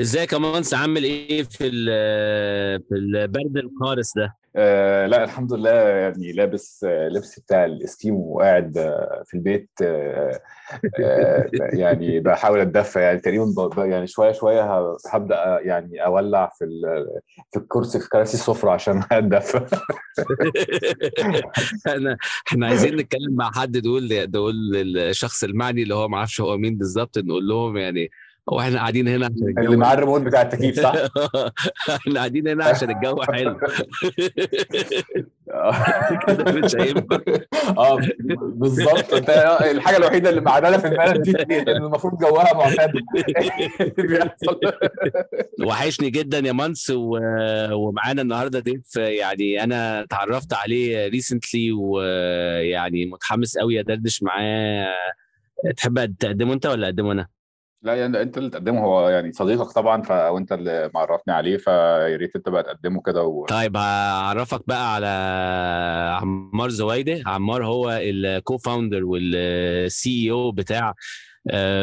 ازيك يا مانس عامل إيه في في البرد القارس ده؟ آه لا الحمد لله يعني لابس آه لبس بتاع الإسكيمو وقاعد آه في البيت آه آه يعني بحاول أتدفى يعني تقريبا يعني شوية شوية هبدأ يعني أولع في في الكرسي في كراسي السفرة عشان أتدفى. انا إحنا عايزين نتكلم مع حد نقول نقول للشخص المعني اللي هو ما أعرفش هو مين بالظبط نقول لهم يعني هو إحنا قاعدين هنا عشان اللي الجو معاه الريموت بتاع التكييف صح؟ إحنا قاعدين هنا عشان الجو حلو. كده مش هينفع آه بالظبط. الحاجة الوحيدة اللي معدله في البلد دي ان المفروض جوها بيحصل. وحشني جدا يا مانس و... ومعانا النهارده ضيف يعني أنا اتعرفت عليه recently ويعني متحمس قوي أدردش معاه. تحب تقدمه أنت ولا أقدمه أنا؟ لا يعني انت اللي تقدمه. هو يعني صديقك طبعا ف... وانت اللي معرفني عليه فيا ريت انت بقى تقدمه كده و... طيب هعرفك بقى على عمار زوايده عمار هو ال co-founder وال CEO بتاع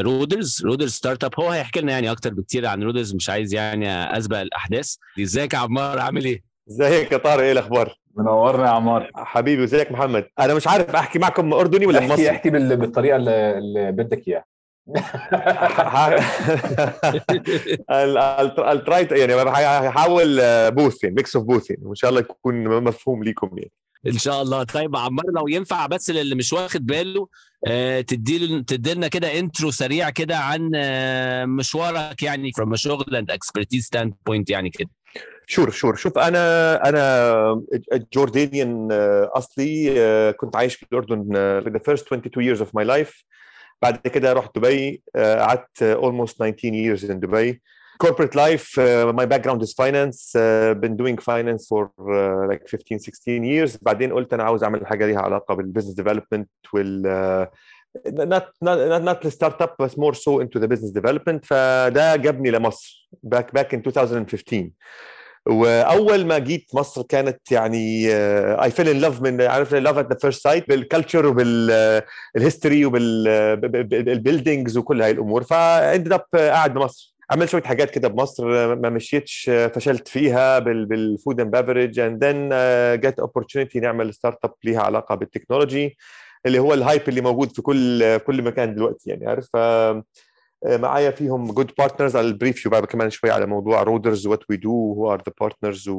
رودرز رودرز startup هو هيحكي لنا يعني أكتر بكتير عن رودرز مش عايز يعني أسبق الأحداث. إزيك يا عمار؟ عامل إيه؟ إزيك يا طارق؟ إيه الأخبار؟ منورنا يا عمار. حبيبي وازيك محمد؟ أنا مش عارف أحكي معكم أردني ولا احكي مصري؟ احكي بال... بالطريقة اللي, اللي بدك إياها. الرايت يعني هحاول both يعني mix of both يعني وإن شاء الله يكون مفهوم ليكم يعني. إن شاء الله. طيب عمار لو ينفع بس للي مش واخد باله آه، تدي تدي لنا كده intro سريع كده عن آه، مشوارك يعني a شغل and expertise standpoint يعني كده. Sure sure. شوف أنا أنا Jordanian أصلي آه، كنت عايش في الأردن the first 22 years of my life. بعد كده رحت دبي آه، قعدت آه، almost 19 years in Dubai corporate life uh, my background is finance uh, been doing finance for uh, like 15 16 years بعدين قلت انا عاوز اعمل حاجه ليها علاقه بالبزنس ديفلوبمنت وال uh, not not not الستارت اب بس more so into the business development فده جابني لمصر back back in 2015 وأول ما جيت مصر كانت يعني I fell in love من عارف love at the first sight بال culture وبال history وبال buildings وكل هاي الأمور. ف ended up قاعد بمصر. عملت شوية حاجات كده بمصر ما مشيتش فشلت فيها بال food and beverage and then جت opportunity نعمل startup ليها علاقة بال technology اللي هو ال hype اللي موجود في كل كل مكان دلوقتي يعني عارف؟ معايا فيهم good partners على ال brief بقى كمان شوي على موضوع رودرز what we do who are the partners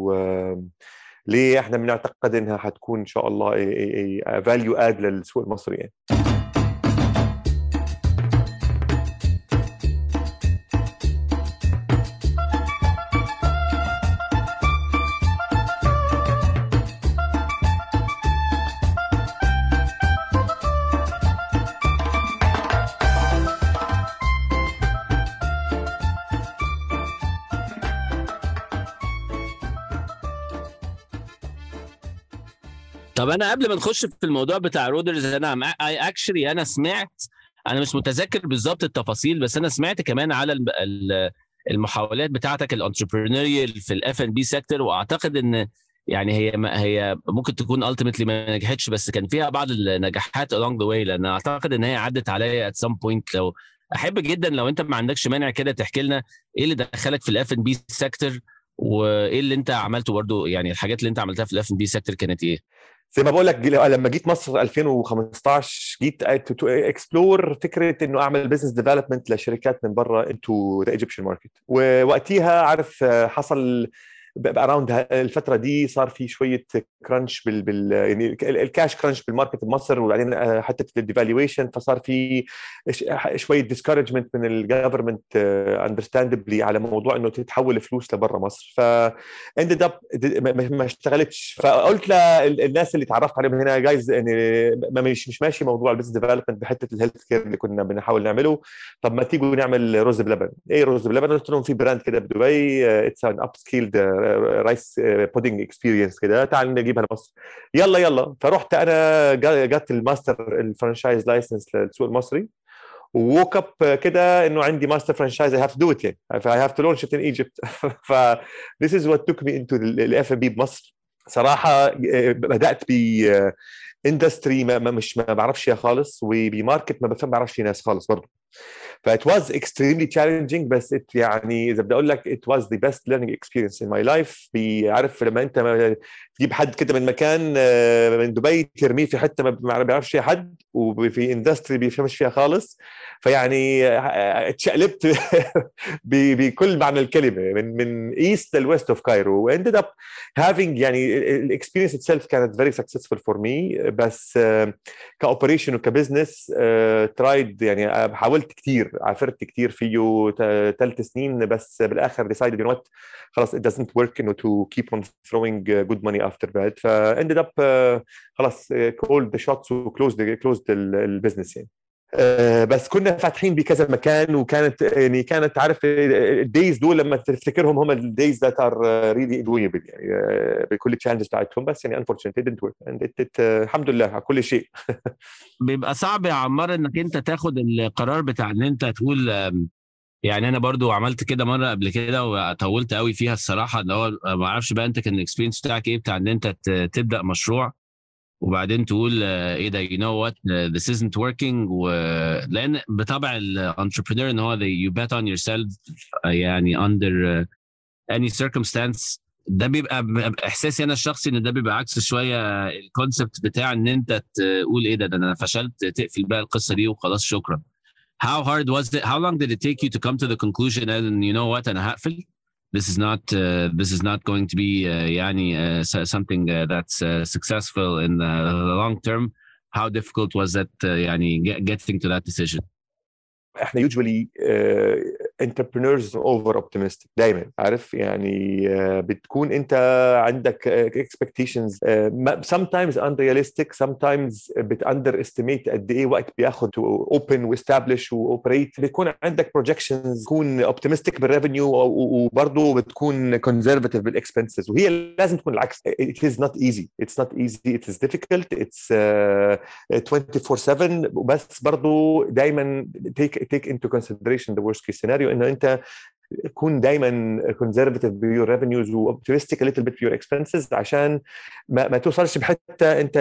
ليه إحنا بنعتقد إنها حتكون إن شاء الله value add للسوق المصري يعني. طب أنا قبل ما نخش في الموضوع بتاع رودرز أنا actually أنا سمعت أنا مش متذكر بالظبط التفاصيل بس أنا سمعت كمان على ال- ال- المحاولات بتاعتك ال entrepreneurial في ال F&B sector وأعتقد إن يعني هي ما هي ممكن تكون ultimately ما نجحتش بس كان فيها بعض النجاحات along the way لأن أعتقد إن هي عدت عليا at some point لو أحب جدا لو أنت ما عندكش مانع كده تحكي لنا إيه اللي دخلك في ال F&B sector وإيه اللي أنت عملته برضه يعني الحاجات اللي أنت عملتها في ال F&B sector كانت إيه؟ زي ما بقول لك جي- لما جيت مصر 2015 جيت explore فكرة إنه أعمل business development لشركات من برا into the Egyptian market ووقتيها عارف حصل around الفترة دي صار في شوية crunch بال, بال يعني ال- الكاش crunch بال market بمصر وبعدين حتى ال devaluation فصار في شوية discouragement من ال government understandably على موضوع إنه تتحول فلوس لبرا مصر. ف ended up ما اشتغلتش. فقلت للناس اللي تعرفت عليهم هنا جايز يعني مش مش ماشي موضوع ال business development بحتة ال healthcare اللي كنا بنحاول نعمله. طب ما تيجوا نعمل رز بلبن. إيه رز بلبن؟ قلت لهم في brand كده بدبي it's an upscaled rice pudding experience كده تعال نجيبها لمصر. يلا يلا. فرحت أنا جبت ال master ال franchise license للسوق المصري woke up كده إنه عندي master franchise I have to do it يعني. ف I have to launch in Egypt ف this is what took me into الاف ام بي بمصر صراحة آه، بدأت ب industry ما ما- مش ما بعرفش خالص وب market ما بعرفش ناس خالص برضه. ف it was extremely challenging بس it يعني إذا بدي أقول لك it was the best learning experience in my life. بيعرف لما أنت تجيب حد كده من مكان من دبي ترميه في حتة ما بيعرفش فيها حد وفي industry بيفهمش فيها خالص. فيعني اتشقلبت بكل معنى الكلمة من من east لل west of Cairo و ended up having يعني ال experience itself كانت very successful for me بس ك operation وك business tried يعني حاولت كثير عافرت كثير فيه ثلاث سنين بس بالآخر decided you know what خلاص it doesn't work انه to keep on throwing good money after bad فا ended up خلاص called the shots و closed closed ال business يعني. بس كنا فاتحين بكذا مكان وكانت يعني كانت عارف ال days دول لما تفتكرهم هم ال days that are really enjoyable يعني بكل ال challenges بتاعتهم. بس يعني and it, it, الحمد لله على كل شيء. بيبقى صعب يا عمار إنك أنت تاخد القرار بتاع إن أنت تقول يعني أنا برضو عملت كده مرة قبل كده وطولت قوي فيها الصراحة اللي هو ما أعرفش بقى أنت كان ال experience بتاعك إيه بتاع إن أنت تبدأ مشروع. وبعدين تقول إيه ده you know what this isn't working. ولان بطبع ال entrepreneur إن هو you bet on yourself يعني under any circumstance. ده بيبقى إحساسي أنا الشخصي إن ده بيبقى عكس شوية ال concept بتاع إن أنت تقول إيه ده ده أنا فشلت تقفل بقى القصة دي وخلاص شكرا. How hard was it how long did it take you to come to the conclusion and you know what أنا هقفل؟ this is not uh, this is not going to be uh, يعني uh, something uh, that's uh, successful in the long term how difficult was that uh, يعني getting to that decision احنا usually uh, entrepreneurs over optimistic دايما عارف يعني uh, بتكون انت عندك uh, expectations uh, sometimes unrealistic sometimes بت underestimate قد إيه وقت بياخد to open وestablish واوبريت بتكون عندك projections تكون optimistic بالريفينيو وبرضه بتكون conservative بالاكسبنسز وهي لازم تكون العكس it is not easy it's not easy it is difficult it's uh, 24/7 بس برضه دايما take take into consideration the worst case scenario إنه أنت تكون دايما conservative ب your revenues و optimistic little bit ب your expenses عشان ما, ما توصلش بحتة أنت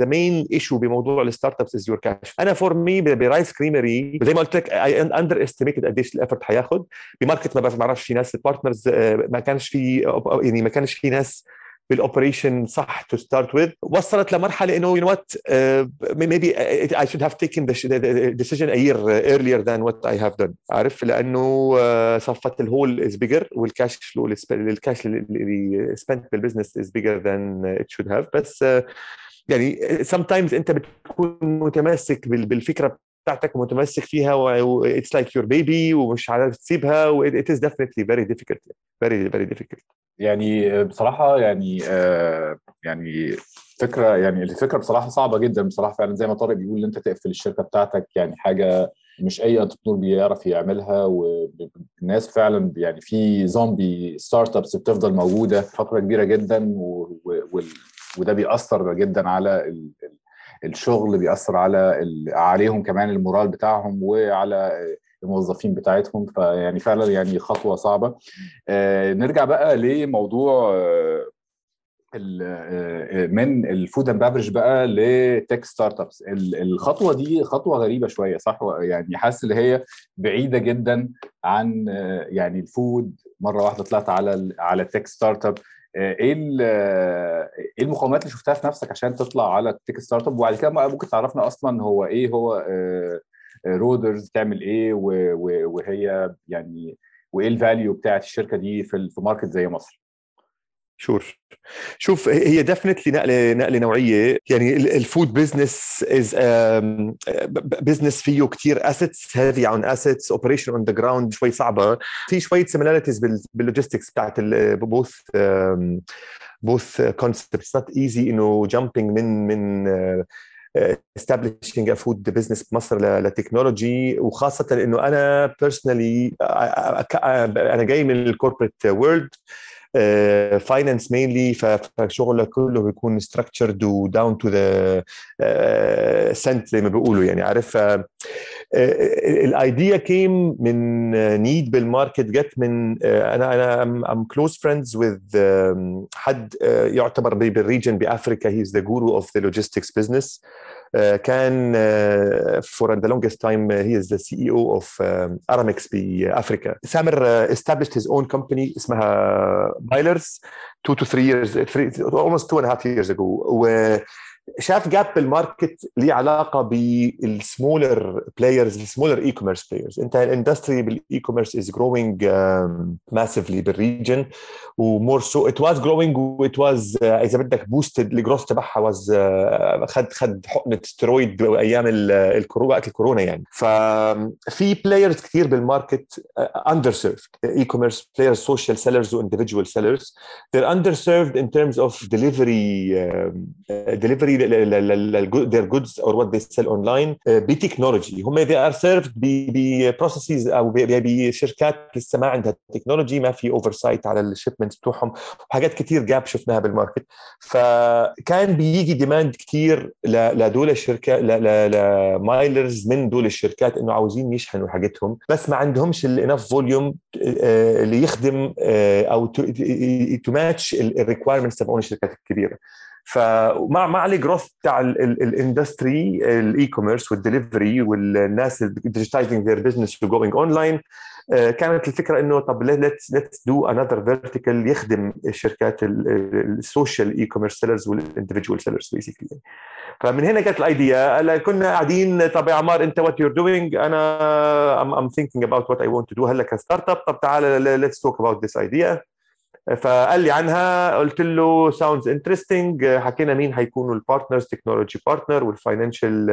the main issue بموضوع ال startups is your cash أنا for me برايس كريمري زي ما قلت لك I underestimated قديش ال effort هياخد. ب market ما بعرفش في ناس ال partners ما كانش في يعني ما كانش في ناس بال operation صح to start with وصلت لمرحلة إنه you what maybe I should have taken the decision a year earlier than what I have done. عارف؟ لأنه uh, صفت ال hole is bigger وال cash flow ال cash اللي spent بال business is bigger than it should have. بس uh, يعني sometimes أنت بتكون متمسك بالفكرة بتاعتك متمسك فيها it's like your baby ومش عارف تسيبها it is definitely very difficult very very difficult. يعني بصراحة يعني آه يعني فكرة يعني الفكرة بصراحة صعبة جدا بصراحة فعلا زي ما طارق بيقول إن أنت تقفل الشركة بتاعتك يعني حاجة مش أي entrepreneur بيعرف يعملها والناس فعلا يعني في zombie startups بتفضل موجودة فترة كبيرة جدا و... و... وده بيأثر جدا على ال... الشغل بيأثر على ال... عليهم كمان ال morale بتاعهم وعلى الموظفين بتاعتهم فيعني فعلا يعني خطوة صعبة. آه نرجع بقى لموضوع آه من ال food and beverage بقى ل tech startups الخطوة دي خطوة غريبة شوية صح؟ يعني حاسس إن هي بعيدة جدا عن يعني ال food مرة واحدة طلعت على على tech startup إيه إيه اللي شفتها في نفسك عشان تطلع على ال tech startup وبعد كده ممكن تعرفنا أصلا هو إيه هو رودرز تعمل إيه وهي يعني وإيه ال value بتاعت الشركة دي في في market زي مصر؟ sure شوف هي definitely نقلة نقلة نوعية. يعني ال food business is business فيه كثير assets heavy on assets operation on the ground شوي صعبة. في شوية similarities بال logistics بتاعت both both concepts not easy إنه jumping من من establishing a food business بمصر ل technology وخاصة إنه أنا personally أنا جاي من ال corporate world finance mainly فشغلك كله بيكون structured و down to the سنت زي ما بيقولوا يعني عارف؟ ال idea came من need بال market جت من أنا أنا am close friends with حد يعتبر بال region بأفريكا he is the guru of the logistics business كان for the longest time he is the CEO of Aramex بافريكا سامر established his own company اسمها بايلرز 2 to 3 years three, almost two and a half years ago و شاف gap بال market ليه علاقة بال smaller players ال smaller e-commerce players انت ال industry بال e-commerce is growing massively بال region و more so it was growing و it was إذا بدك boosted ال growth تبعها was خد خد حقنة سترويد أيام الكورونا وقت الكورونا يعني. ففي players كثير بال market underserved e-commerce players social sellers و individual sellers they're underserved in terms of delivery uh, delivery their goods or what they sell online ب technology هم they are served ب processes أو بشركات لسه ما عندها technology ما في oversight على ال shipments بتوعهم. وحاجات كثير gap شفناها بال market فكان بيجي demand كثير لدول الشركات لمايلرز من دول الشركات إنه عاوزين يشحنوا حاجتهم. بس ما عندهمش ال enough volume اللي يخدم أو to match ال requirements تبعون الشركات الكبيرة. فمع مع ال growth بتاع ال industry ال e-commerce وال delivery والناس digitizing their business و going online كانت الفكرة إنه طب let's let's do another vertical يخدم الشركات ال social e-commerce sellers وال individual sellers basically فمن هنا جت ال idea كنا قاعدين طب يا عمار أنت what you're doing أنا am thinking about what I want to do هلأ ك startup طب تعال let's talk about this idea فقال لي عنها قلت له sounds interesting حكينا مين هيكونوا ال partners technology partner وال financial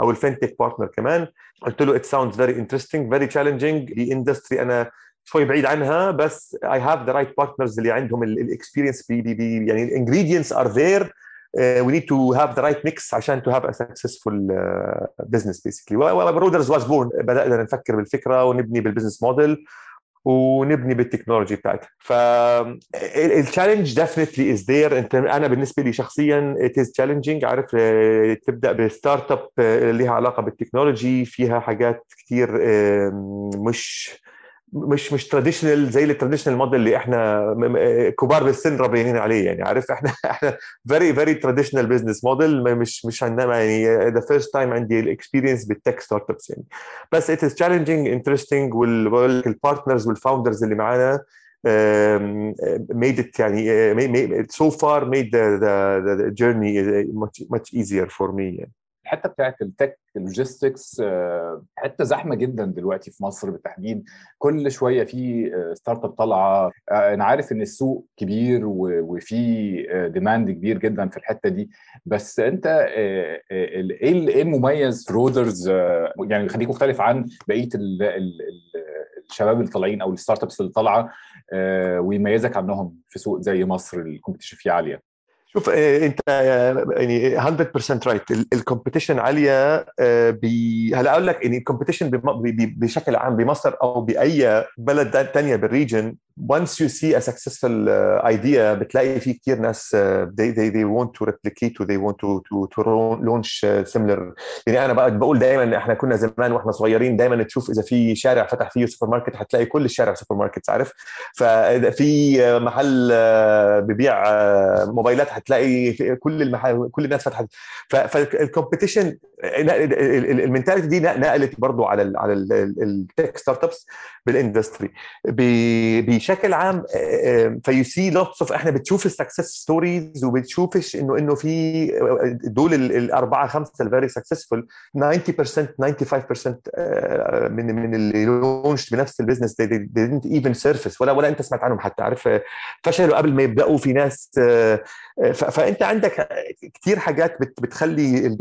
أو ال fintech partner كمان قلت له it sounds very interesting very challenging the industry أنا شوي بعيد عنها بس I have the right partners اللي عندهم ال experience بي بي بي يعني ال ingredients are there we need to have the right mix عشان to have a successful uh, business basically. Roaders was born بدأنا نفكر بالفكرة ونبني بال business model ونبني بال technology بتاعتها. فال challenge definitely is there انت أنا بالنسبة لي شخصيا it is challenging عارف تبدأ ب startup لها علاقة بالتكنولوجي فيها حاجات كثير مش مش مش traditional زي ال traditional model اللي إحنا كبار بالسن ربيانين عليه يعني عارف إحنا إحنا very very traditional business model مش مش عندنا يعني the first time عندي ال experience بال tech startups يعني بس it is challenging interesting وال partners وال founders اللي معانا made it يعني so far made the, the, the journey much much يعني. الحته بتاعت ال tech ال logistics حتة زحمة جدا دلوقتي في مصر بالتحديد. كل شوية في startup طالعة. أنا عارف إن السوق كبير وفي demand كبير جدا في الحتة دي. بس أنت إيه إيه المميز في Roaders يعني يخليك مختلف عن بقية الشباب اللي طالعين أو ال startups اللي طالعة ويميزك عنهم في سوق زي مصر ال competition فيه عالية. شوف انت يعني 100% right ال competition عالية هلا أقول لك إن ال competition بشكل عام بمصر أو بأي بلد ثانية بال region once you see a successful uh, idea بتلاقي في كثير ناس uh, they, they, they want to replicate و they want to, to, to launch uh, similar. يعني أنا بقول دائما إحنا كنا زمان وإحنا صغيرين دائما تشوف إذا في شارع فتح فيه سوبر ماركت هتلاقي كل الشارع سوبر ماركت عارف ففي محل ببيع موبايلات هتلاقي في كل المحل كل الناس فتحت. فال competition mentality دي نقلت برضه على ال على ال tech startups بال industry بشكل عام ف you see lots of إحنا بتشوف ال success stories وبتشوفش إنه إنه في دول الأربعة خمسة ال very successful 90% 95% من من اللي launch بنفس ال business they didn't even surface ولا ولا انت سمعت عنهم حتى عارف؟ فشلوا قبل ما يبدأوا في ناس فانت عندك كثير حاجات بتخلي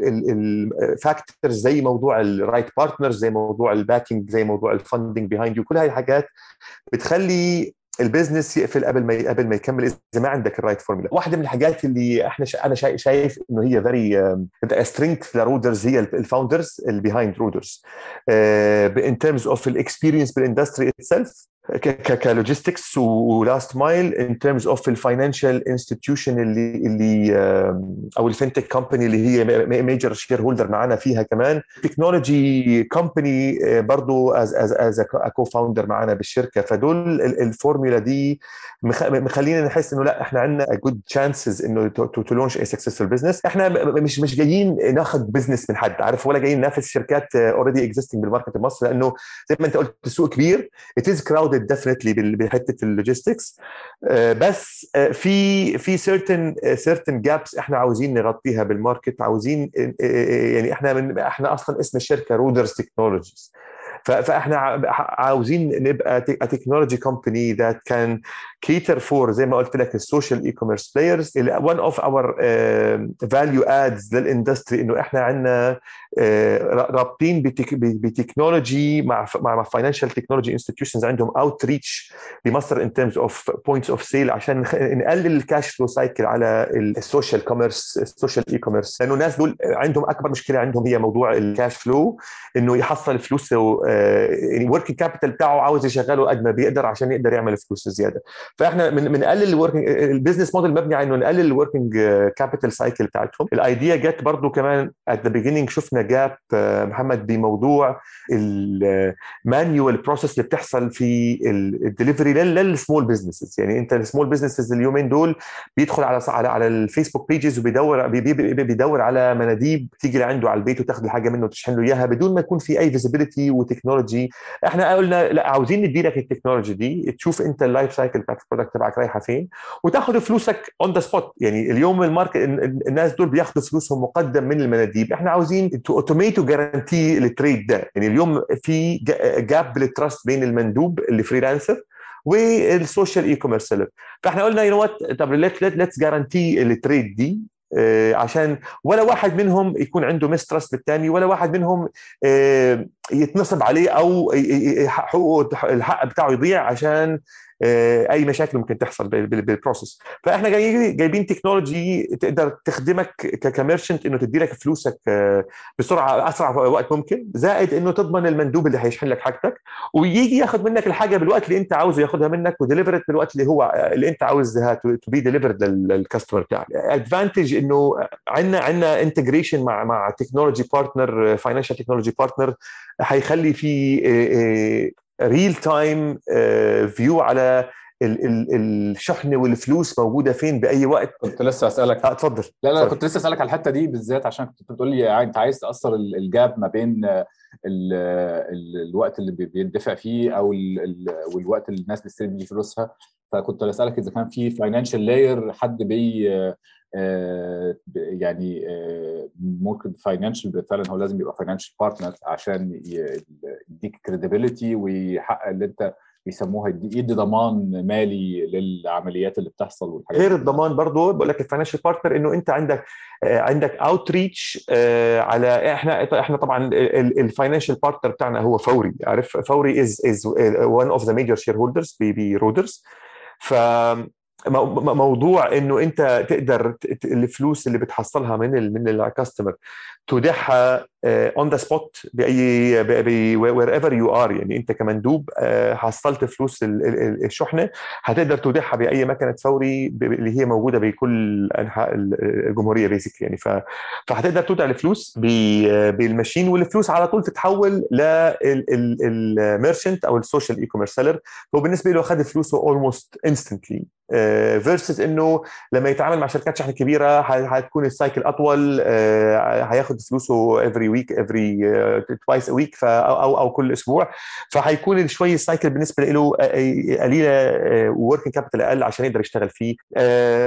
ال factors زي موضوع ال right partners زي موضوع ال backing زي موضوع ال funding behind you كل هاي الحاجات بتخلي ال business يقفل قبل ما قبل ما يكمل إذا ما عندك ال right formula واحدة من الحاجات اللي إحنا شا أنا شايف, شايف إنه هي very strength ل Roaders هي ال founders اللي behind Roaders in terms of ال experience بال industry itself ك logistics و last mile in terms of ال financial institution اللي اللي أو ال FinTech company اللي هي major shareholder معنا فيها كمان. technology company برضه is is is co-founder معنا بالشركة. فدول الفورمولا دي مخلينا نحس إنه لا إحنا عندنا good chances إنه to launch a successful business إحنا مش مش جايين ناخذ business من حد عارف؟ ولا جايين ننافس شركات already existing بال market المصري لأنه زي ما أنت قلت السوق كبير. it is crowded definitely بحتة ال logistics. بس في في certain certain gaps إحنا عاوزين نغطيها بال market عاوزين يعني إحنا من إحنا أصلا اسم الشركة Roaders Technologies فاحنا عاوزين نبقى technology company that can cater for زي ما قلت لك ال social e-commerce players one of our value adds لل industry إنه إحنا عندنا رابطين ب technology مع مع financial technology institutions عندهم outreach بمصر in terms of points of sale عشان نقلل ال cash flow cycle على ال social commerce ال social e-commerce لأنه الناس دول عندهم أكبر مشكلة عندهم هي موضوع ال cash flow إنه يحصل فلوسه يعني working capital بتاعه عاوز يشغله قد ما بيقدر عشان يقدر يعمل فلوس زيادة. فإحنا بنقلل ال working ال business model مبني على إنه نقلل ال working capital cycle بتاعتهم. ال idea جت برضه كمان at the beginning شفنا gap محمد بموضوع ال manual process اللي بتحصل في ال delivery لل small businesses يعني أنت ال small businesses اليومين دول بيدخل على على على ال Facebook pages وبيدور بيدور على مناديب تيجي لعنده على البيت وتاخذ الحاجة منه وتشحن له إياها بدون ما يكون في أي visibility و technology إحنا قلنا لا عاوزين ندي لك ال technology دي تشوف أنت ال life cycle بتاعت ال product تبعك رايحة فين وتاخذ فلوسك on the spot يعني اليوم ال market الناس دول بياخذوا فلوسهم مقدم من المناديب. إحنا عاوزين to automate و guarantee ال trade ده. يعني اليوم في gap بال trust بين المندوب اللي freelancer وال social e-commerce فإحنا قلنا you what طب let's guarantee ال trade دي. عشان ولا واحد منهم يكون عنده mistrust بالثاني ولا واحد منهم يتنصب عليه أو حقوقه الحق بتاعه يضيع عشان أي مشاكل ممكن تحصل بال process فإحنا جايبين technology تقدر تخدمك ك merchant إنه تدي لك فلوسك بسرعة أسرع وقت ممكن زائد إنه تضمن المندوب اللي هيشحن لك حاجتك ويجي ياخذ منك الحاجة بالوقت اللي أنت عاوزه ياخذها منك و deliver it بالوقت اللي هو اللي أنت عاوزها to be delivered لل customer بتاعك. advantage إنه عندنا عندنا integration مع مع technology partner financial technology partner هيخلي في real time view على ال ال الشحن والفلوس موجودة فين بأي وقت؟ كنت لسه اسالك آه اتفضل. لا لا كنت لسه اسالك على الحتة دي بالذات عشان كنت بتقول لي أنت عايز تأثر ال gap ما بين ال ال الوقت اللي بيدفع فيه أو ال والوقت اللي الناس بتستلم فيه فلوسها. فكنت اسالك إذا كان في financial layer حد بي يعني ممكن financial فعلا هو لازم يبقى financial partner عشان يديك credibility ويحقق اللي أنت بيسموها يدي ضمان مالي للعمليات اللي بتحصل والحاجات غير الضمان برضه بقول لك ال financial partner إنه أنت عندك عندك outreach على إحنا إحنا طبعا ال financial partner بتاعنا هو فوري عارف؟ فوري is is one of the major shareholders برودرز ف موضوع إنه أنت تقدر الفلوس اللي بتحصلها من من ال customer تودعها on the spot by wherever you are يعني أنت كمندوب حصلت فلوس الشحنة هتقدر تودعها بأي مكنة فوري اللي هي موجودة بكل أنحاء الجمهورية basic يعني فهتقدر تودع الفلوس بال machine والفلوس على طول تتحول لل merchant أو ال social e-commerce seller هو بالنسبة له اخذ فلوسه almost instantly versus إنه لما يتعامل مع شركات شحن كبيرة هتكون ال cycle أطول هياخد فلوسه every week every twice a week أو أو كل أسبوع. فهيكون شوي ال cycle بالنسبة له قليلة working capital أقل عشان يقدر يشتغل فيه.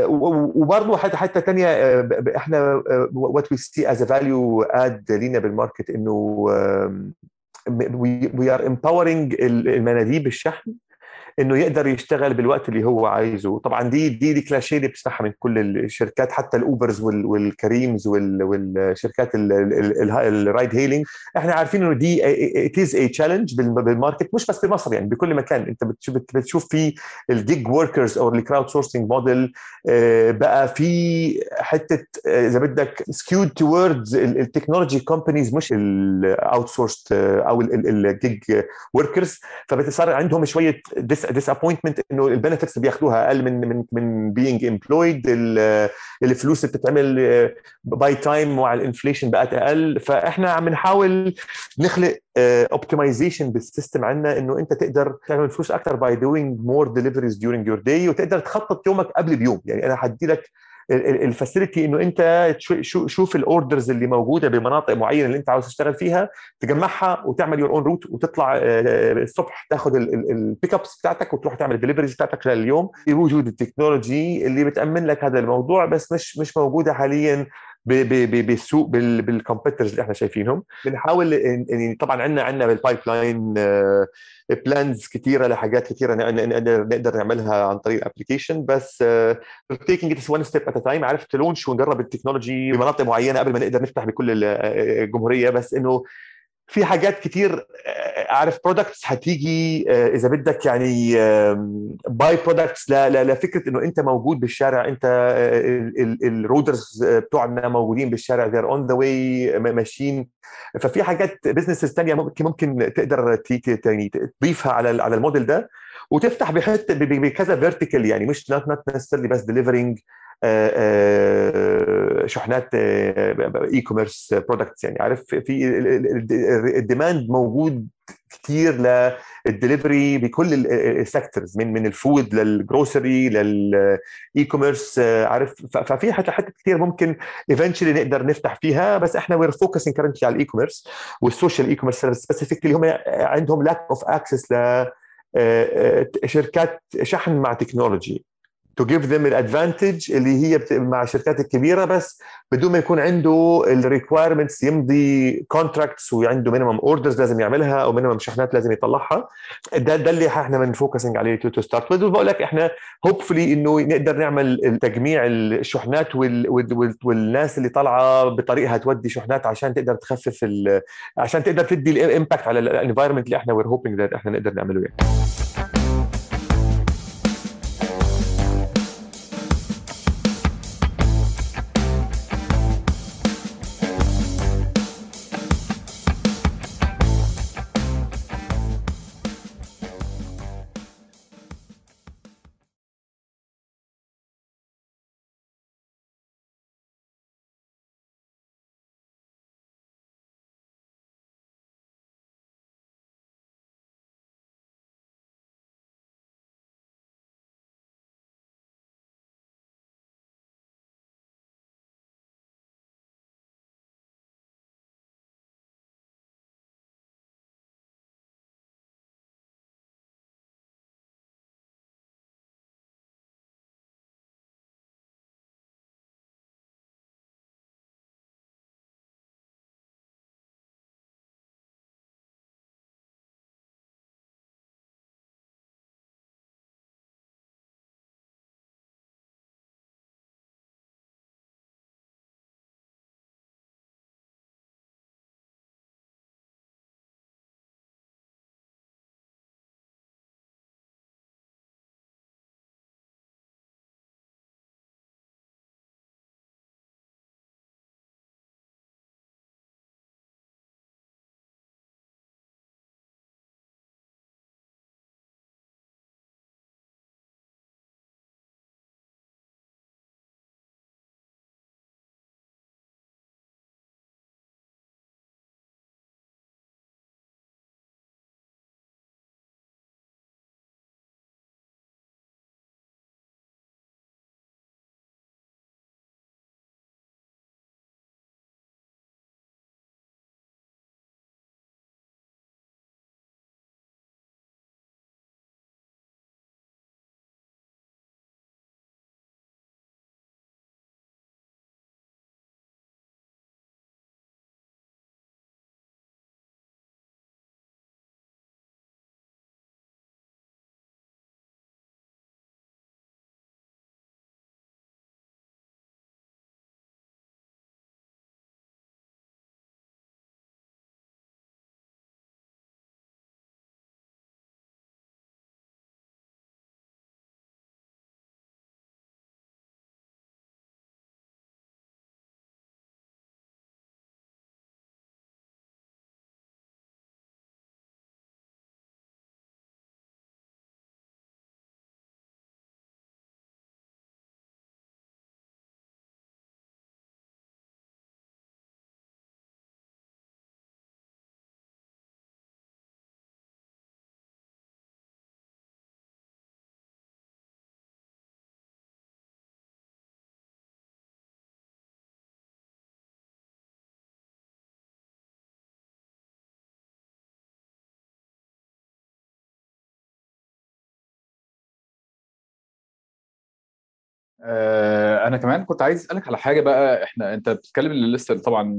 وبرضه حتى حتى ثانية إحنا what we see as value add لينا بال market إنه we are empowering المناديب الشحن. إنه يقدر يشتغل بالوقت اللي هو عايزه. طبعا دي دي دي كلاشيه اللي بتسمعها من كل الشركات حتى الأوبرز والكريمز والشركات ال ride hailing إحنا عارفين إنه دي it is a challenge بال market مش بس بمصر يعني بكل مكان. أنت بتشوف في ال gig workers أو ال crowdsourcing model بقى في حتة إذا بدك skewed towards ال technology companies مش ال outsourced أو الجيج workers فبتصير عندهم شوية disappointment إنه ال benefits اللي بياخذوها أقل من من من being employed الفلوس اللي بتتعمل by time مع ال inflation بقت أقل. فإحنا عم نحاول نخلق optimization بال system عندنا إنه أنت تقدر تعمل فلوس أكثر by doing more deliveries during your day وتقدر تخطط يومك قبل بيوم. يعني أنا حدي لك ال facility انه انت شوف ال orders اللي موجودة بمناطق معينة اللي انت عاوز تشتغل فيها تجمعها وتعمل your own route وتطلع الصبح تاخذ ال pick ups بتاعتك وتروح تعمل ال deliveries بتاعتك خلال اليوم بوجود ال technology اللي بتأمن لك هذا الموضوع بس مش مش موجودة حاليا بالسوق بال competitors اللي إحنا شايفينهم. بنحاول يعني طبعا عندنا عندنا بال pipeline plans كثيره لحاجات كثيره نقدر نقدر نعملها عن طريق ال application بس taking it one step at time عرفت launch ونجرب ال technology بمناطق معينة قبل ما نقدر نفتح بكل الجمهوريه بس إنه في حاجات كتير اعرف products هتيجي إذا بدك يعني by-products لفكره إنه أنت موجود بالشارع أنت الرودرز بتوعنا موجودين بالشارع they're on the way ماشيين. ففي حاجات businesses ثانية ممكن ممكن تقدر تضيفها على على الموديل ده وتفتح بحتة بكذا vertical يعني مش not not بس delivering شحنات e-commerce products يعني عارف؟ في ال demand موجود كثير للدليفري بكل ال sectors من من ال food لل grocery لل e-commerce عارف؟ ففي حتى حتى كثير ممكن eventually نقدر نفتح فيها بس إحنا we're focusing currently على ال e-commerce وال social e-commerce specifically هم عندهم lack of access ل شركات شحن مع technology to give them ال advantage اللي هي مع الشركات الكبيرة بس بدون ما يكون عنده ال requirements يمضي contracts وعنده minimum orders لازم يعملها أو minimum شحنات لازم يطلعها. ده ده اللي إحنا من focusing عليه to start with بقول لك إحنا hopefully إنه نقدر نعمل تجميع الشحنات وال وال والناس اللي طالعة بطريقها تودي شحنات عشان تقدر تخفف عشان تقدر تدي ال impact على ال environment اللي إحنا we're hoping إحنا نقدر نعمله يعني. أنا كمان كنت عايز أسألك على حاجة بقى. إحنا أنت بتتكلم اللي لسه طبعا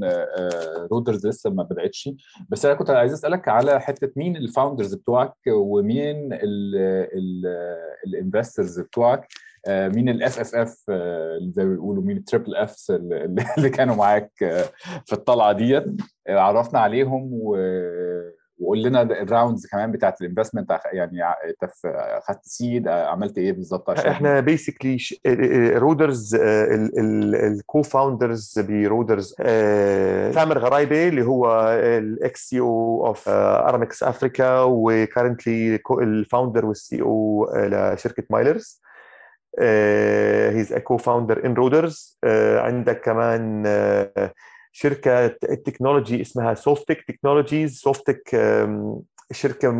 رودرز لسه ما بدأتش. بس أنا كنت عايز أسألك على حتة مين ال founders بتوعك ومين ال investors بتوعك. آه، مين ال F F F زي ما بيقولوا مين ال triple Fs اللي كانوا معاك آه، في الطلعة ديت. عرفنا عليهم وقول لنا ال rounds كمان بتاعت ال investment يعني أنت خدت seed عملت إيه بالظبط عشان إحنا basically رودرز ال co-founder ز برودرز ثامر غرايبي اللي هو ال ex-CEO of Aramex Africa و currently ال founder وال CEO لشركة مايلرز he's a co-founder in رودرز عندك كمان uh, شركه التكنولوجي اسمها سوفتك Technologies سوفتك شركه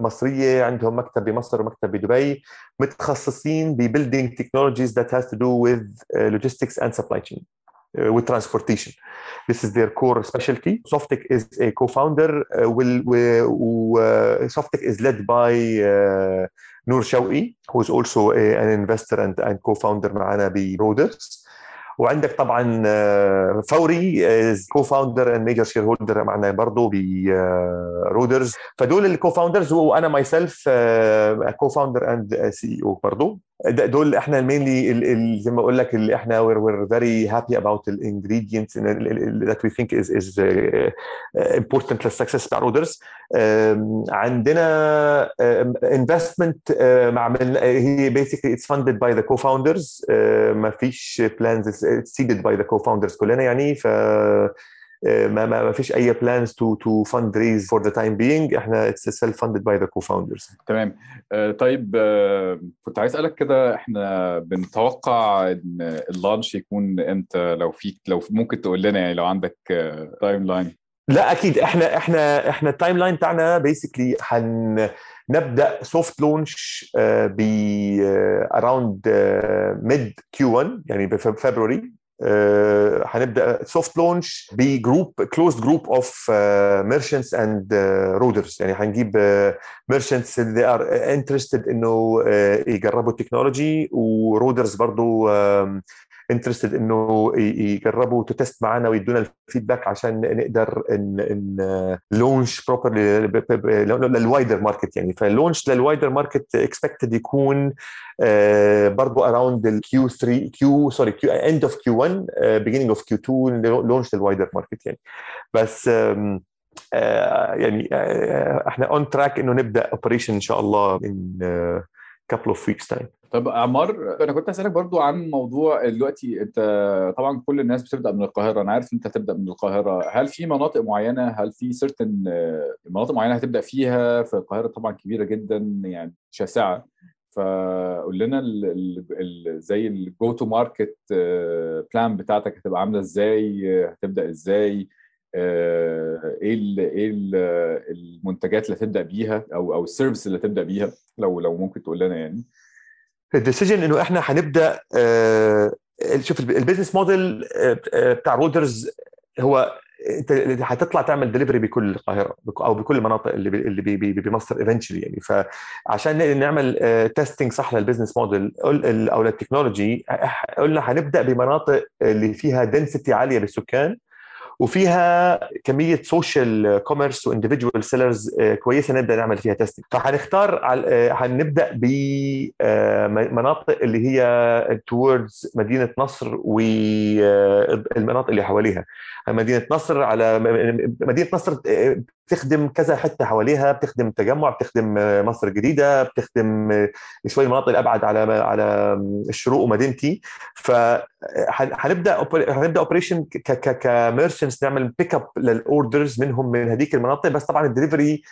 مصريه عندهم مكتب بمصر ومكتب بدبي متخصصين ببيلدينج تكنولوجيز that has to do with logistics and supply chain uh, with transportation. This is their core specialty. Softic is a co-founder. Uh, will, will uh, Softic is led by uh, Noor Shawi, who is also a, an investor and, and co-founder معنا برودرز. وعندك طبعا فوري co-founder and major shareholder معنا برضه برودرز فدول ال co-founders وأنا myself co-founder and CEO برضه دول إحنا ال mainly زي ما أقول لك اللي إحنا we're, we're very happy about the ingredients that we think is is uh, important لل success بتاع رودرز عندنا investment مع هي basically it's funded by the co-founders ما فيش plans it's seeded by the co-founders كلنا يعني ف ما ما فيش أي plans to to fundraise for the time being. إحنا it's self funded by the co-founders. تمام. آه طيب آه كنت عايز أسألك كده إحنا بنتوقع إن اللانش يكون إمتى؟ لو فيك لو ممكن تقول لنا يعني لو عندك تايم آه line لا أكيد. إحنا إحنا إحنا ال timeline بتاعنا basically حن نبدا soft launch ب around mid Q 1 يعني بفبراير هنبدأ soft launch ب group closed group of merchants and رودرز يعني هنجيب merchants اللي are interested إنه يجربوا ال technology ورودرز برضو interested إنه يجربوا test معانا ويدونا ال feedback عشان نقدر ان إن launch properly لل wider market يعني. فال launch لل wider market expected يكون برضو around ال Q 3 Q sorry Q end of Q 1 beginning of Q 2 launch لل wider market يعني. بس يعني إحنا on track إنه نبدأ operation إن شاء الله in couple of weeks time. طب عمار أنا كنت اسالك برضو عن موضوع دلوقتي أنت طبعا كل الناس بتبدأ من القاهرة أنا عارف أنت هتبدأ من القاهرة. هل في مناطق معينة هل في certain مناطق معينة هتبدأ فيها؟ في القاهرة طبعا كبيرة جدا يعني شاسعة. فقول لنا ال ال زي ال go to market plan بتاعتك هتبقى عاملة إزاي؟ هتبدأ إزاي؟ إيه ال إيه ال المنتجات اللي هتبدأ بيها أو أو ال service اللي هتبدأ بيها؟ لو لو ممكن تقول لنا يعني. ال decision إنه إحنا هنبدا آه شوف ال business model بتاع رودرز هو أنت هتطلع تعمل دليفري بكل القاهرة أو بكل المناطق اللي بي بي بمصر eventually يعني. فعشان نعمل testing صح لل business model أو لل technology قلنا هنبدا بمناطق اللي فيها density عالية بالسكان وفيها كمية social commerce و individual sellers كويسة نبدأ نعمل فيها testing فهنختار هنبدأ بمناطق اللي هي towards مدينة نصر والمناطق اللي حواليها. مدينة نصر على مدينة نصر بتخدم كذا حتة حواليها بتخدم تجمع بتخدم مصر الجديده بتخدم شوي مناطق الأبعد على على الشروق ومدينتي. فهنبدا هنبدأ operation ك merchants نعمل pick up لل orders منهم من هذيك المناطق. بس طبعا الدليفري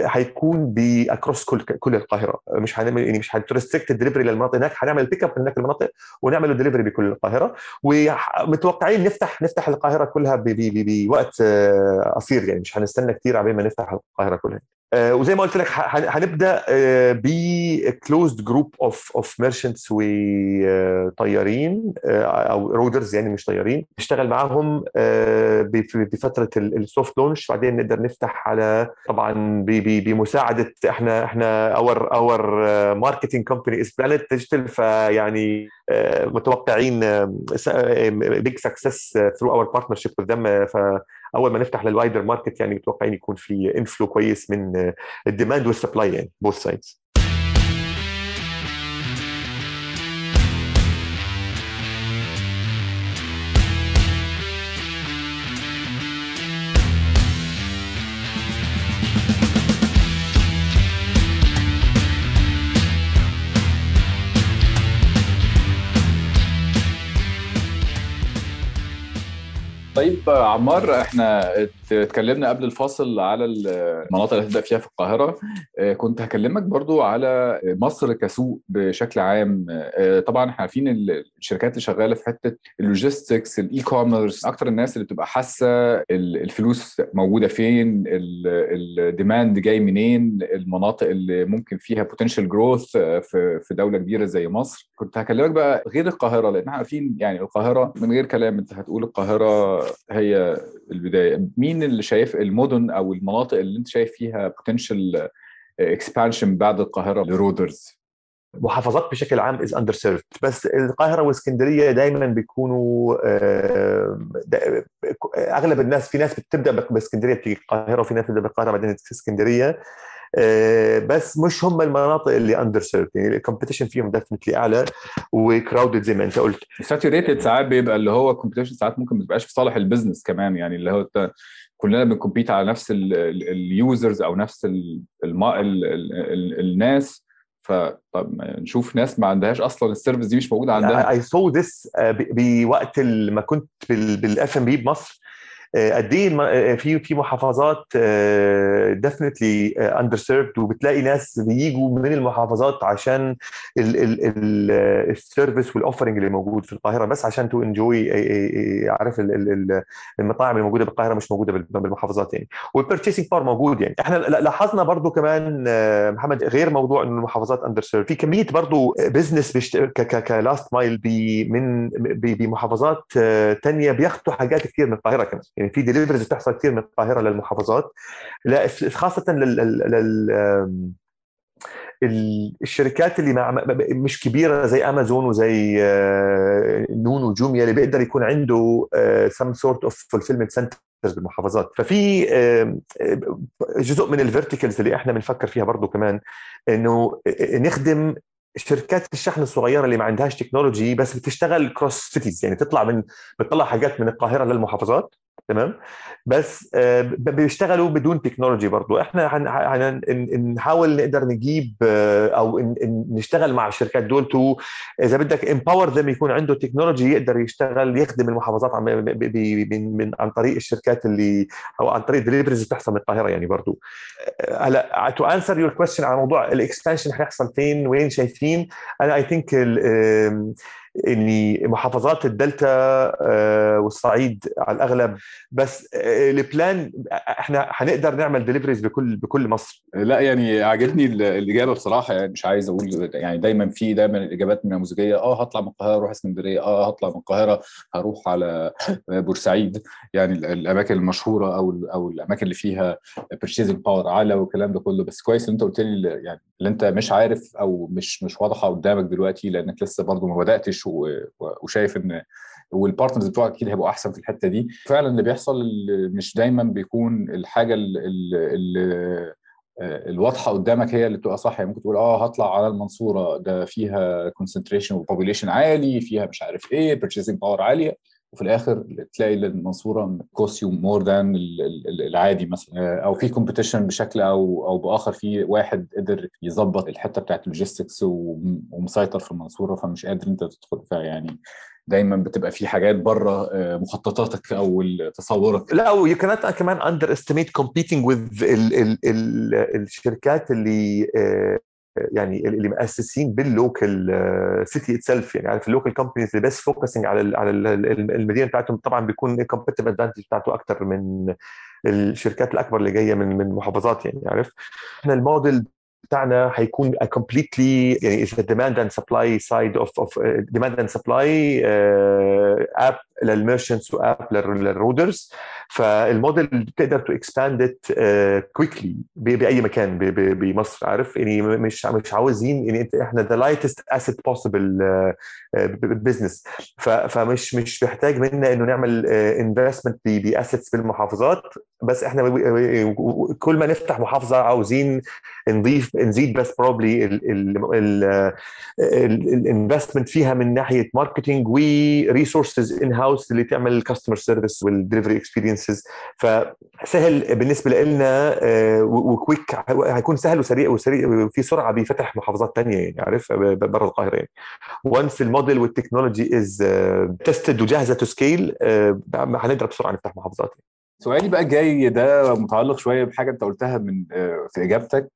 هيكون ب across كل كل القاهرة. مش هنعمل يعني مش هن restrict ال delivery للمناطق هناك. هنعمل pick up من هناك المناطق ونعمل دليفري بكل القاهرة. ومتوقعين نفتح نفتح القاهرة كلها بوقت قصير يعني. مش هنستنى كثير على ما نفتح القاهرة كلها. آه، وزي ما قلت لك هنبدأ ب closed group of of merchants وطيارين أو رودرز يعني مش طيارين. نشتغل معاهم بفتره ال soft launch بعدين نقدر نفتح على طبعا بمساعدة إحنا إحنا our our marketing company is بلانت ديجيتال فيعني متوقعين big success through our partnership with them فاول ما نفتح لل wider market يعني متوقعين يكون في inflow كويس من ال demand وال supply يعني both sides طيب عمار إحنا اتكلمنا قبل الفاصل على المناطق اللي هتبدأ فيها في القاهرة. كنت هكلمك برضو على مصر كسوق بشكل عام. طبعا إحنا عارفين الشركات اللي شغالة في حتة ال logistics ال e-commerce أكتر الناس اللي بتبقى حاسة الفلوس موجودة فين ال demand جاي منين المناطق اللي ممكن فيها potential growth في في دولة كبيرة زي مصر. كنت هكلمك بقى غير القاهرة لأن إحنا عارفين يعني القاهرة من غير كلام أنت هتقول القاهرة هي البداية. مين اللي شايف المدن أو المناطق اللي أنت شايف فيها potential expansion بعد القاهرة لرودرز محافظات بشكل عام is underserved بس القاهرة وإسكندرية دائما بيكونوا أغلب الناس في ناس بتبدأ بإسكندرية بتيجي القاهرة وفي ناس بتبدأ بالقاهره بعدين في إسكندرية. بس مش هم المناطق اللي underserved يعني ال competition فيهم definitely أعلى و crowded زي ما أنت قلت. saturated ساعات بيبقى اللي هو competition ساعات ممكن ما تبقاش في صالح ال business كمان يعني اللي هو كلنا بن compete على نفس ال users أو نفس ال ال ال ال الناس. فطب نشوف ناس ما عندهاش أصلا ال service دي مش موجودة عندها اي so this بوقت ما كنت بال FMB بمصر. قد إيه في في محافظات definitely underserved وبتلاقي ناس بيجوا من المحافظات عشان ال service وال offering اللي موجود في القاهرة بس عشان to enjoy عارف المطاعم الموجودة بالقاهرة مش موجودة بالمحافظات يعني. وال purchasing power موجود يعني. إحنا لاحظنا برضو كمان محمد غير موضوع إنه المحافظات underserved في كمية برضو business ك last mile من بمحافظات ثانية بياخذوا حاجات كثير من القاهرة كمان. يعني في deliveries بتحصل كثير من القاهرة للمحافظات. لا خاصة لل, لل... الشركات اللي مش كبيرة زي امازون وزي نون وجوميا اللي بيقدر يكون عنده some sort of fulfillment center بالمحافظات. ففي جزء من ال verticals اللي إحنا بنفكر فيها برضه كمان إنه نخدم شركات الشحن الصغيرة اللي ما عندهاش technology بس بتشتغل cross cities يعني تطلع من بتطلع حاجات من القاهرة للمحافظات. تمام؟ بس بيشتغلوا بدون technology برضو. إحنا نحاول نقدر نجيب أو نشتغل مع الشركات دول to إذا بدك empower them يكون عنده technology يقدر يشتغل يخدم المحافظات من, عن طريق الشركات اللي أو عن طريق deliveries بتحصل من القاهرة يعني برضو. هلا to answer your question على موضوع ال expansion حيحصل فين؟ وين شايفين؟ أنا I think اني محافظات الدلتا والصعيد على الأغلب. بس ال plan إحنا هنقدر نعمل deliveries بكل بكل مصر. لا يعني عجبني الإجابة بصراحة. يعني مش عايز أقول يعني دايما في دايما الإجابات النموذجيه آه هطلع من القاهرة أروح اسكندرية. آه هطلع من القاهرة هروح على بورسعيد. يعني الأماكن المشهورة أو أو الأماكن اللي فيها purchasing power اعلى والكلام ده كله. بس كويس إن أنت قلت لي يعني اللي أنت مش عارف أو مش مش واضحة قدامك دلوقتي لأنك لسه برضو ما بدأتش وشايف إن وال partners بتوعك أكيد هيبقوا أحسن في الحتة دي. فعلا اللي بيحصل مش دايما بيكون الحاجة اللي الواضحة قدامك هي اللي بتبقى صح. يعني ممكن تقول آه هطلع على المنصورة ده فيها concentration و population عالي فيها مش عارف إيه purchasing power عالية. وفي الآخر تلاقي المنصورة cost more than العادي مثلا أو في competition بشكل أو أو بآخر في واحد قدر يظبط الحتة بتاعت ال logistics ومسيطر في المنصورة فمش قادر أنت تدخل. فيها يعني دايما بتبقى في حاجات بره مخططاتك أو تصورك. لا ويو كانت كمان underestimate competing with الشركات اللي يعني اللي مؤسسين بال local city itself يعني عارف ال local companies اللي بس focusing على على المدينة بتاعتهم طبعا بيكون ال competitive advantage بتاعته أكثر من الشركات الأكبر اللي جاية من من محافظات يعني عارف؟ إحنا الموديل بتاعنا a completely يعني and supply side of of uh, demand and supply uh, app للميرشنتس واب للرودرز فالموديل بتقدر to expand quickly بأي مكان بمصر عارف؟ يعني مش مش عاوزين يعني إنت إحنا the lightest asset possible business فمش مش محتاج منا إنه نعمل investment ب assets بالمحافظات. بس إحنا كل ما نفتح محافظة عاوزين نضيف نزيد بس probably ال investment فيها من ناحية marketing و resources in-house اللي تعمل ال customer service وال delivery experiences فسهل بالنسبة لنا و quick هيكون سهل وسريع وسريع وفي سرعة بفتح محافظات ثانية يعني عارف؟ برا القاهرة يعني. و once ال model وال technology is tested وجاهزة to scale هنقدر بسرعة نفتح محافظات. يعني. سؤالي بقى الجاي ده متعلق شوية بحاجة أنت قلتها من في إجابتك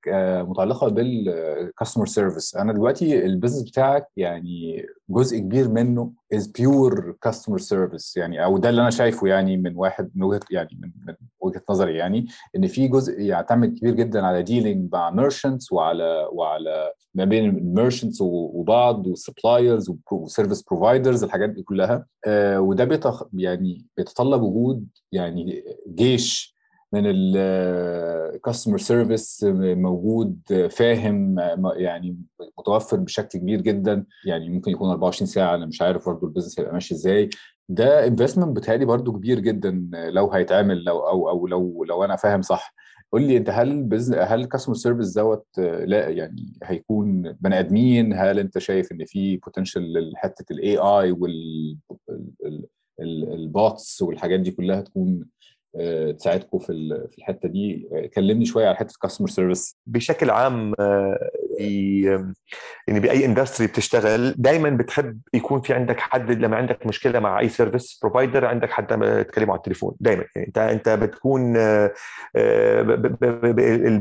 متعلقة بال customer service أنا دلوقتي ال business بتاعك يعني جزء كبير منه is pure customer service يعني أو ده اللي أنا شايفه يعني من واحد من وجهة يعني من, من وجهة نظري يعني إن في جزء يعتمد كبير جدا على dealing مع merchants وعلى وعلى ما بين ال merchants وبعض وال suppliers و service providers الحاجات دي كلها. آه وده بيتخ يعني بيتطلب وجود يعني جيش من ال customer service موجود فاهم يعني متوفر بشكل كبير جدا. يعني ممكن يكون 24 ساعة أنا مش عارف برضه ال business هيبقى ماشي إزاي. ده investment بتهيألي برضه كبير جدا لو هيتعمل لو أو أو لو لو أنا فاهم صح. قول لي أنت هل بزن... هل ال customer service دوت لا يعني هيكون بني آدمين؟ هل أنت شايف إن في potential لحتة ال AI وال ال bots والحاجات دي كلها تكون تساعدكم في الحتة دي. كلمني شوية على حتة ال customer service بشكل عام يعني بأي industry بتشتغل دائما بتحب يكون في عندك حد لما عندك مشكلة مع أي service provider عندك حد تكلمه على التليفون دائما يعني أنت أنت بتكون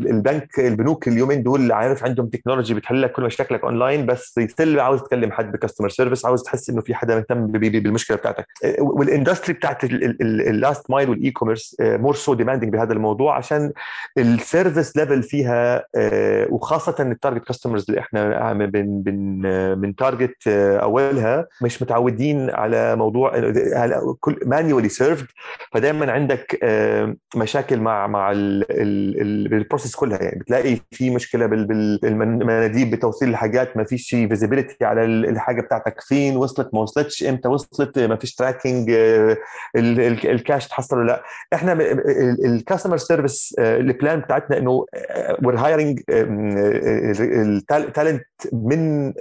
البنك البنوك اليومين دول عارف عندهم technology بتحل لك كل مشاكلك اونلاين بس still عاوز تكلم حد ب customer service عاوز تحس إنه في حدا مهتم بالمشكلة بتاعتك. وال industry بتاعت ال last mile وال e-commerce more so demanding بهذا الموضوع عشان ال service level فيها وخاصة ال target customers اللي إحنا بن بن من target أولها. مش متعودين على موضوع كل manually served فدائما عندك مشاكل مع مع ال process كلها. يعني بتلاقي في مشكلة بالمناديب بتوصيل الحاجات ما فيش visibility على الحاجة بتاعتك. فين وصلت ما وصلتش إمتى وصلت؟ ما فيش tracking الكاش تحصل ولا لا. إحنا ال customer service ال plan بتاعتنا إنه we're hiring ال talent من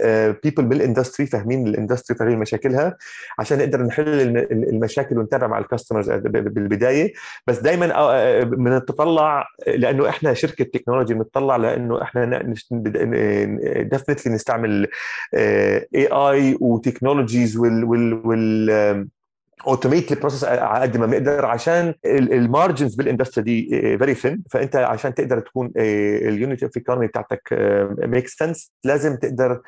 people بال industry فاهمين ال industry فاهمين مشاكلها عشان نقدر نحل المشاكل ونتابع مع ال customers بالبداية. بس دائما بنتطلع لأنه إحنا شركة technology بنتطلع لأنه إحنا definitely نستعمل AI و technologies وال, وال automate ال process على قد ما بنقدر عشان ال margins بال industry دي very thin فأنت عشان تقدر تكون ال unit of economy بتاعتك make sense لازم تقدر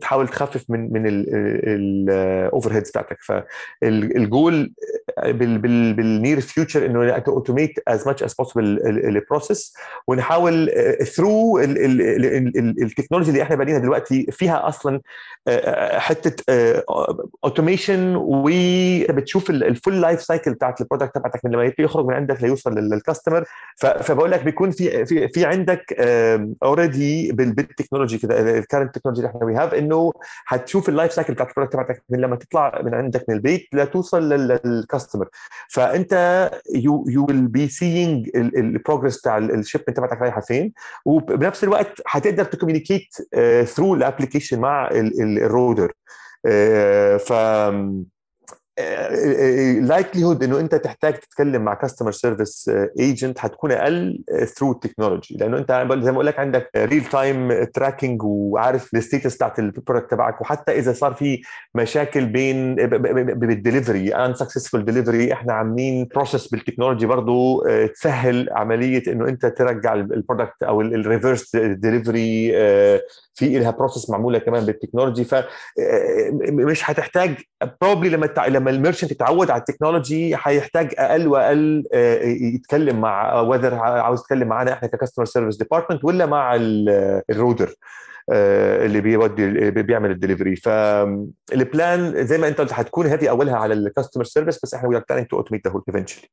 تحاول تخفف من من ال overheads بتاعتك. فال goal بال near future إنه automate as much as possible ال process ونحاول through ال technology اللي إحنا بنينها دلوقتي فيها أصلا حتة automation و بتشوف ال full life cycle بتاعت ال product تبعتك من لما يخرج من عندك ليوصل لل customer فبقول لك بيكون في في في عندك already بال technology كده ال current technology اللي إحنا we have إنه هتشوف ال life cycle بتاعت ال product تبعتك من لما تطلع من عندك من البيت لتوصل لل customer فأنت you you will be seeing ال progress بتاع ال shipment تبعتك رايحة فين. وبنفس الوقت هتقدر ت communicate through ال application مع ال Roder ف likelihood إنه أنت تحتاج تتكلم مع customer service agent حتكون أقل through ال technology لأنه أنت زي ما بقول لك عندك real time tracking وعارف ال status بتاعت ال product تبعك. وحتى إذا صار في مشاكل بين بال delivery unsuccessful delivery إحنا عاملين process بال technology برضه تسهل عملية إنه أنت ترجع ال product أو ال reverse delivery في لها process معمولة كمان بال technology فمش هتحتاج probably لما لما لما ال merchant يتعود على ال technology هيحتاج أقل وأقل يتكلم مع whether عاوز يتكلم معانا إحنا ك customer service department ولا مع ال Roder اللي بيودي بيعمل الدليفري فال plan زي ما أنت قلت هتكون هذه أولها على ال customer service بس إحنا we are to automate the whole eventually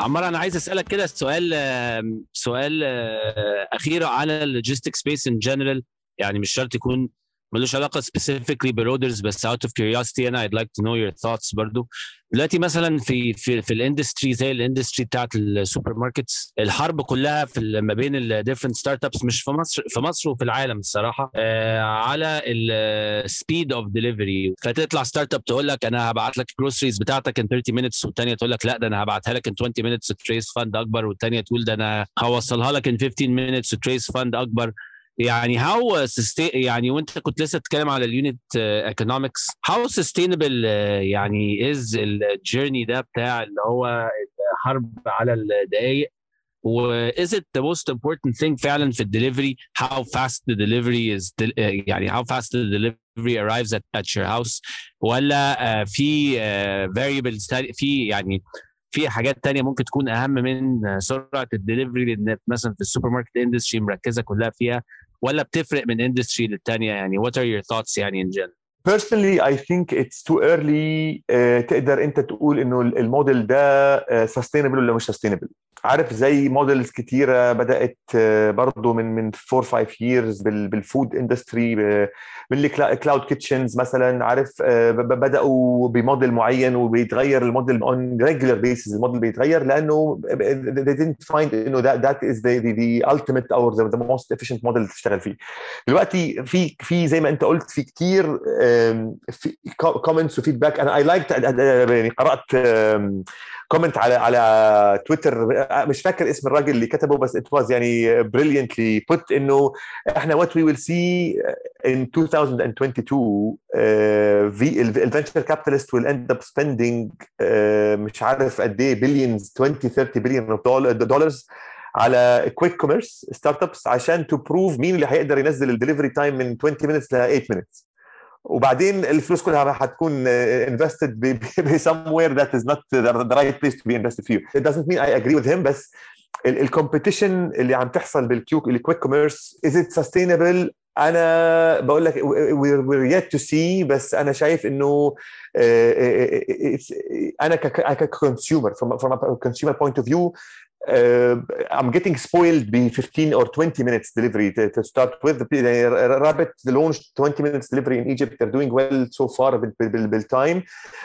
عمار أنا عايز أسألك كده سؤال سؤال أخير على ال logistic space in general يعني مش شرط يكون ملوش علاقة specifically ب Roders بس out of curiosity أنا I'd like to know your thoughts برضو. دلوقتي مثلا في في في ال industry زي ال industry بتاعت ال supermarkets الحرب كلها في ما بين ال different startups مش في مصر في مصر وفي العالم الصراحة. آه على ال speed of delivery فتطلع startup تقول لك أنا هبعت لك ال groceries بتاعتك in 30 minutes والثانيه تقول لك لا ده أنا هبعتها لك in 20 minutes تريس فاند أكبر. والثانيه تقول ده أنا هوصلها لك in 15 minutes تريس فاند أكبر. يعني how يعني وانت كنت لسه بتتكلم على ال unit economics how sustainable يعني is ال journey ده بتاع اللي هو الحرب على الدقائق و is it the most important thing فعلا في ال delivery how fast the delivery is يعني how fast the delivery arrives at, at your house ولا في variables في يعني في حاجات تانية ممكن تكون أهم من سرعة الدليفري لأن مثلا في ال supermarket industry مركزة كلها فيها ولا بتفرق من industry للتانية يعني؟ What are your thoughts يعني in general personally I think it's too early uh, تقدر أنت تقول إنه الموديل ده uh, sustainable ولا مش sustainable. عارف زي models كتيرة بدأت uh, من من 4 5 years بال food industry من ال cloud kitchens مثلا عارف بدأوا بموديل معين وبيتغير ال model on regular basis الموديل بيتغير لأنه they didn't find إنه that, that is the, the, the ultimate or the, the most efficient model تشتغل فيه. دلوقتي في في زي ما أنت قلت في كتير comments و feedback أنا I like يعني قرأت comment على على تويتر. مش فاكر اسم الراجل اللي كتبه بس it was يعني brilliantly put إنه إحنا what we will see in 2022 في ال venture capitalist will end up spending مش عارف قد إيه billions 20 30 بليون dollars على quick commerce startups عشان to prove مين اللي هيقدر ينزل ال delivery time من 20 minutes ل 8 minutes وبعدين الفلوس كلها هتكون invested ب somewhere that is not the right place to be invested فيه. It doesn't mean I agree with him بس ال competition اللي عم تحصل بال Q ال quick commerce is it sustainable انا بقول لك we're yet to see بس انا شايف انه انا ككونسيومر from, from a consumer point of view uh, I'm getting spoiled ب 15 or 20 minutes delivery to, to start with. Rabbit launched 20 minutes delivery in Egypt. They're doing well so far بالتايم.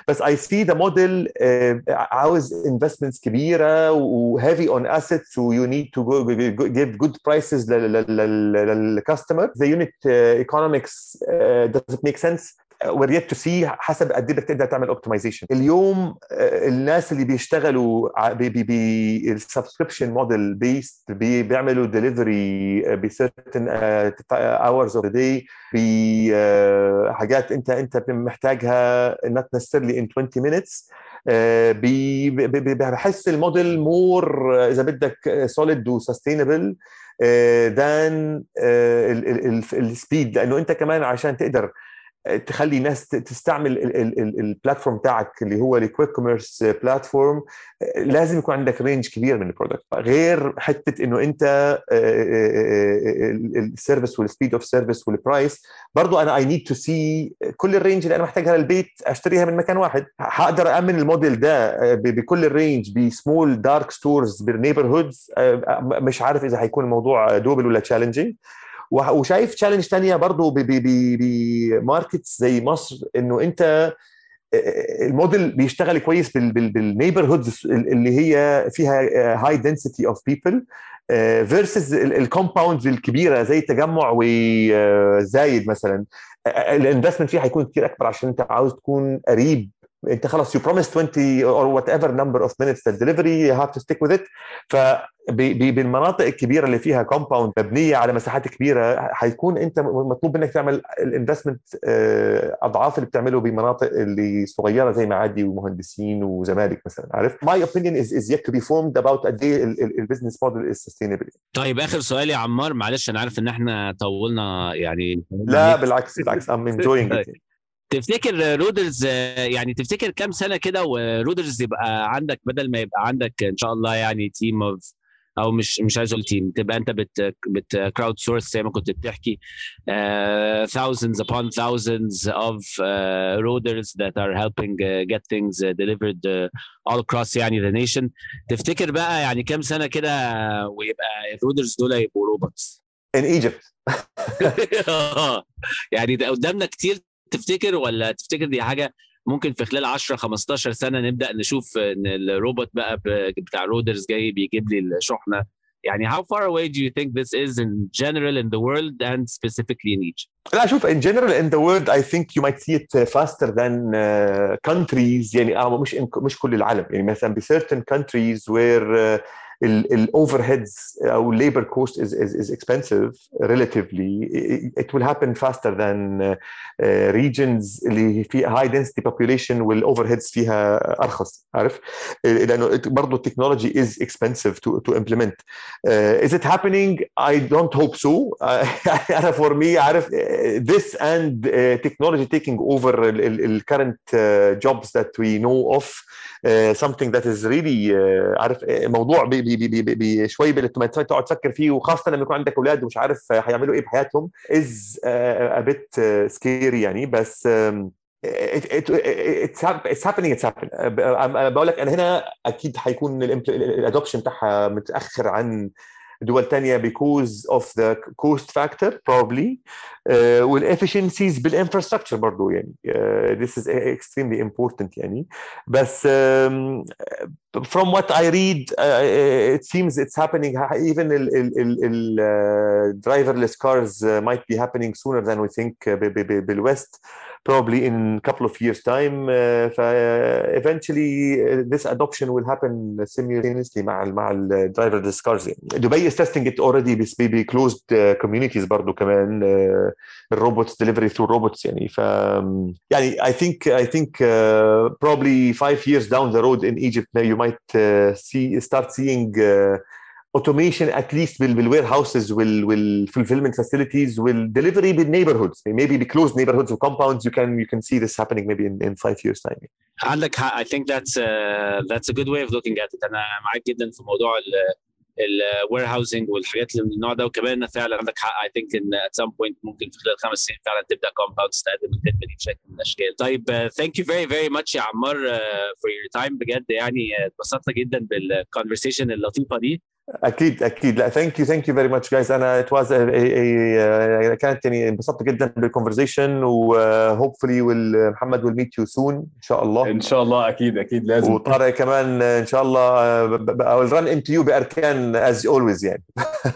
بس I see the model uh, عاوز investments كبيرة و heavy on assets و you need to go, give good prices للcustomer. The unit uh, economics uh, does it make sense? yet to see حسب قد إيه بدك تقدر تعمل optimization اليوم الناس اللي بيشتغلوا بال subscription model based بيعملوا delivery ب certain hours of the day بحاجات أنت أنت محتاجها not necessarily in 20 minutes بحس ال model more إذا بدك solid و sustainable than ال speed لأنه أنت كمان عشان تقدر تخلي ناس تستعمل ال platform بتاعك اللي هو ال quick commerce platform لازم يكون عندك range كبير من ال product غير حتة إنه أنت ال service وال speed of service وال price برضه أنا I need to see كل ال range اللي أنا محتاجها للبيت أشتريها من مكان واحد. هقدر امن الموديل ده بكل ال range ب small dark stores بال neighborhoods مش عارف إذا هيكون الموضوع doable ولا challenging وشايف challenge ثانية برضه ب markets زي مصر إنه أنت الموديل بيشتغل كويس بال neighborhoods اللي هي فيها high density of people versus ال compounds الكبيرة زي التجمع وزايد مثلا. ال investment فيها هيكون كتير أكبر عشان أنت عاوز تكون قريب انت خلاص you promised 20 or whatever number of minutes the delivery you have to stick with it. ف بالمناطق الكبيرة اللي فيها compound مبنية على مساحات كبيرة حيكون انت مطلوب منك تعمل ال investment أضعاف اللي بتعمله بمناطق اللي صغيرة زي معادي ومهندسين وزمالك مثلا عارف؟ My opinion is, is yet to be formed about قد إيه ال business model is sustainable. طيب آخر سؤال يا عمار معلش أنا عارف إن إحنا طولنا يعني لا بالعكس بالعكس I'm enjoying it. تفتكر رودرز يعني تفتكر كام سنة كده ورودرز يبقى عندك بدل ما يبقى عندك إن شاء الله يعني team of أو مش مش عايز أقول team تبقى أنت بت بت crowd source زي ما كنت بتحكي uh, thousands upon thousands of uh, Roaders that are helping uh, get things uh, delivered uh, all across يعني the nation. تفتكر بقى يعني كام سنة كده ويبقى الرودرز دول يبقوا robots in Egypt. يعني ده قدامنا كتير تفتكر ولا تفتكر دي حاجة ممكن في خلال 10 15 سنه نبدا نشوف ان الروبوت بقى بتاع رودرز جاي بيجيب لي الشحنه يعني how far away do you think this is in general in the world and specifically in Egypt? لا شوف in general in the world I think you might see it faster than uh, countries يعني آه مش مش كل العالم يعني مثلا ب certain countries where uh, الاوفر هيدز أو الليبر كوست is, is, is expensive relatively it will happen faster than uh, regions اللي فيها high density population والاوفر هيدز فيها ارخص عارف لأنه برضه ال technology is expensive to, to implement uh, is it happening I don't hope so أنا for me عارف this and uh, technology taking over the current uh, jobs that we know of uh, something that is really uh, عارف موضوع بي بي بي بي شوي تقعد تفكر فيه وخاصة لما يكون عندك أولاد ومش عارف هيعملوا إيه بحياتهم از bit scary يعني. بس it's, it's happening it's happening. بقول لك أنا هنا أكيد حيكون ال adoption بتاعها متأخر عن دول تانية because of the cost factor probably uh, والefficiencies بالinfrastructure برضو يعني uh, this is extremely important يعني بس um, from what I read uh, it seems it's happening even ال, ال, ال, ال uh, driverless cars uh, might be happening sooner than we think uh, بالwest probably in a couple of years time uh, eventually uh, this adoption will happen simultaneously مع ال مع ال driverless cars يعني. دبي is testing it already بس ب closed uh, communities برضو كمان الروبوتس delivery through robots يعني ف يعني I think I think uh, probably five years down the road in Egypt you might uh, see start seeing uh, automation at least بالwarehouses والfulfillment facilities والdelivery بالneighborhoods maybe بclosed neighborhoods or compounds. You can you can see this happening maybe in, in five years time. عندك حق I think that's uh, that's a good way of looking at it. أنا معاك جدا في موضوع ال warehousing والحاجات اللي من النوع ده. وكمان فعلا عندك حق. I think إن at some point ممكن في خلال خمس سنين فعلا تبدأ compounds تقدم الخدمة دي بشكل من الأشكال. طيب thank you very very much يا عمار for your time بجد يعني اتبسطنا جدا بال conversation اللطيفة دي. أكيد أكيد. لا thank you thank you very much guys أنا it was كانت يعني انبسطت جدا بال conversation و hopefully محمد we'll meet you soon إن شاء الله. إن شاء الله أكيد أكيد لازم. وطارق كمان إن شاء الله I'll run into you بأركان as always يعني.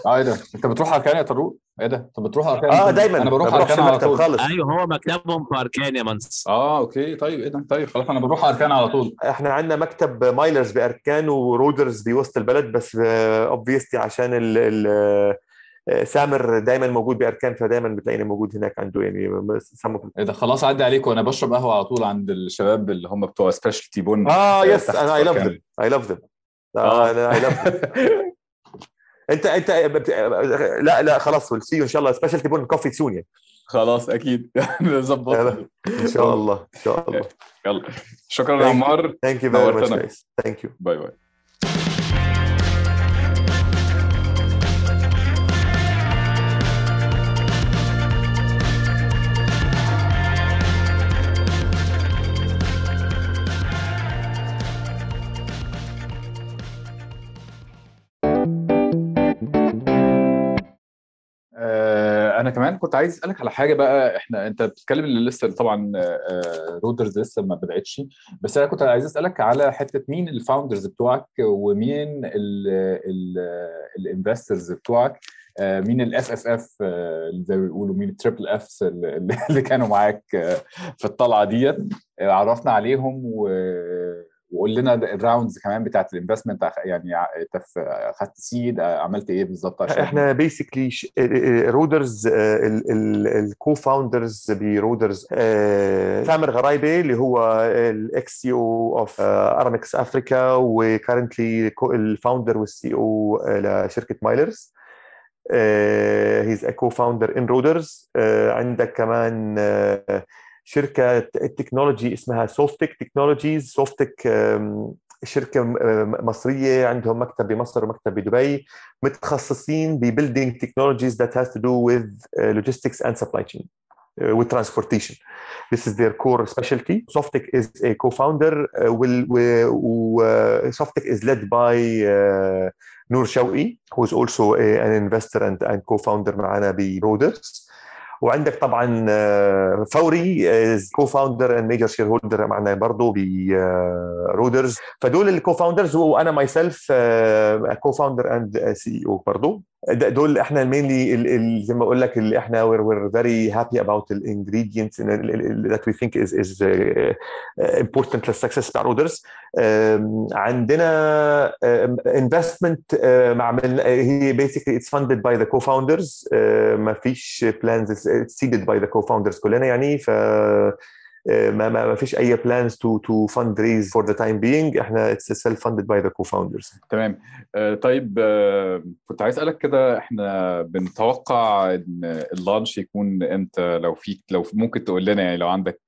ده أنت بتروح أركان يا طارق؟ إيه ده؟ انت بتروح اركان آه دايما. أنا بروح اركان على طول؟ خالص. أيوه هو مكتبهم في اركان يا منس آه okay. طيب إيه ده؟ طيب خلاص أنا بروح اركان على طول؟ إحنا عندنا مكتب مايلرز بأركان ورودرز بوسط البلد بس obviously عشان ال ال سامر دايما موجود بأركان فدايما بتلاقيني موجود هناك عنده يعني سامر. إيه ده؟ خلاص عدي عليك وأنا بشرب قهوة على طول عند الشباب اللي هم بتوع Specialty Bean آه yes أنا I love them I love them أنا I love انت انت لا لا خلاص we'll see إن شاء الله Specialty Bean coffee soon يعني خلاص أكيد. نظبط. إن شاء الله إن شاء الله. يلا. شكرا يا عمار. thank you very much thank you bye bye أنا كمان كنت عايز اسالك على حاجة بقى. إحنا انت بتتكلم ان لسه طبعا رودرز لسه ما بداتش. بس أنا كنت عايز اسالك على حتة مين ال founders بتوعك ومين ال investors بتوعك. مين ال FFF زي ما بيقولوا مين ال triple Fs اللي كانوا معاك في الطلعه ديت. عرفنا عليهم و وقول لنا ال rounds كمان بتاعت ال investment يعني أنت خدت seed عملت إيه بالظبط عشان إحنا basically رودرز ال co-founders برودرز ثامر غرايبي اللي هو ال ex-CEO of Aramex Africa و currently ال founder وال CEO لشركة مايلرز he's a co-founder in رودرز عندك كمان uh, شركه التكنولوجي اسمها Softec Technologies Softec شركه مصريه عندهم مكتب بمصر ومكتب بدبي متخصصين ببيلدينج تكنولوجيز that has to do with logistics and supply chain uh, with transportation. This is their core specialty. Softic is a co-founder. Uh, will, will uh, Softic is led by uh, Noor Shawi, who is also a, an investor and, and co-founder معنا برودرز. وعندك طبعا فوري co-founder and major shareholder معنا برضه برودرز فدول ال co-founders وأنا myself co-founder and CEO برضه دول إحنا ال mainly زي ما أقول لك اللي إحنا we're, we're very happy about the ingredients that we think is is uh, important لل success بتاع رودرز عندنا investment مع من هي basically it's funded by the co-founders ما فيش plans it's seeded by the co-founders كلنا يعني ف ما ما فيش أي plans to to fundraise for the time being. إحنا it's self funded by the co-founders. تمام. آه طيب آه كنت عايز أسألك كده إحنا بنتوقع إن ال launch يكون إمتى؟ لو فيك لو ممكن تقول لنا يعني لو عندك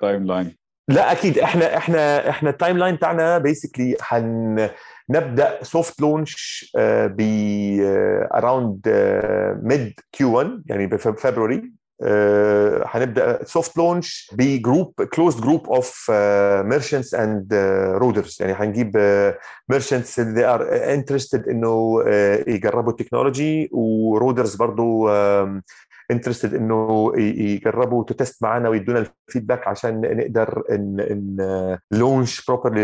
time آه line لا أكيد. إحنا إحنا إحنا ال timeline بتاعنا basically حن نبدا soft launch ب around mid Q1 يعني بفبراير هنبدأ soft launch ب group closed group of merchants and Roaders يعني هنجيب merchants اللي ار interested إنه يجربوا التكنولوجي و Roaders برضو interested انه يجربوا ت test معانا ويدونا ال feedback عشان نقدر ان ان launch proper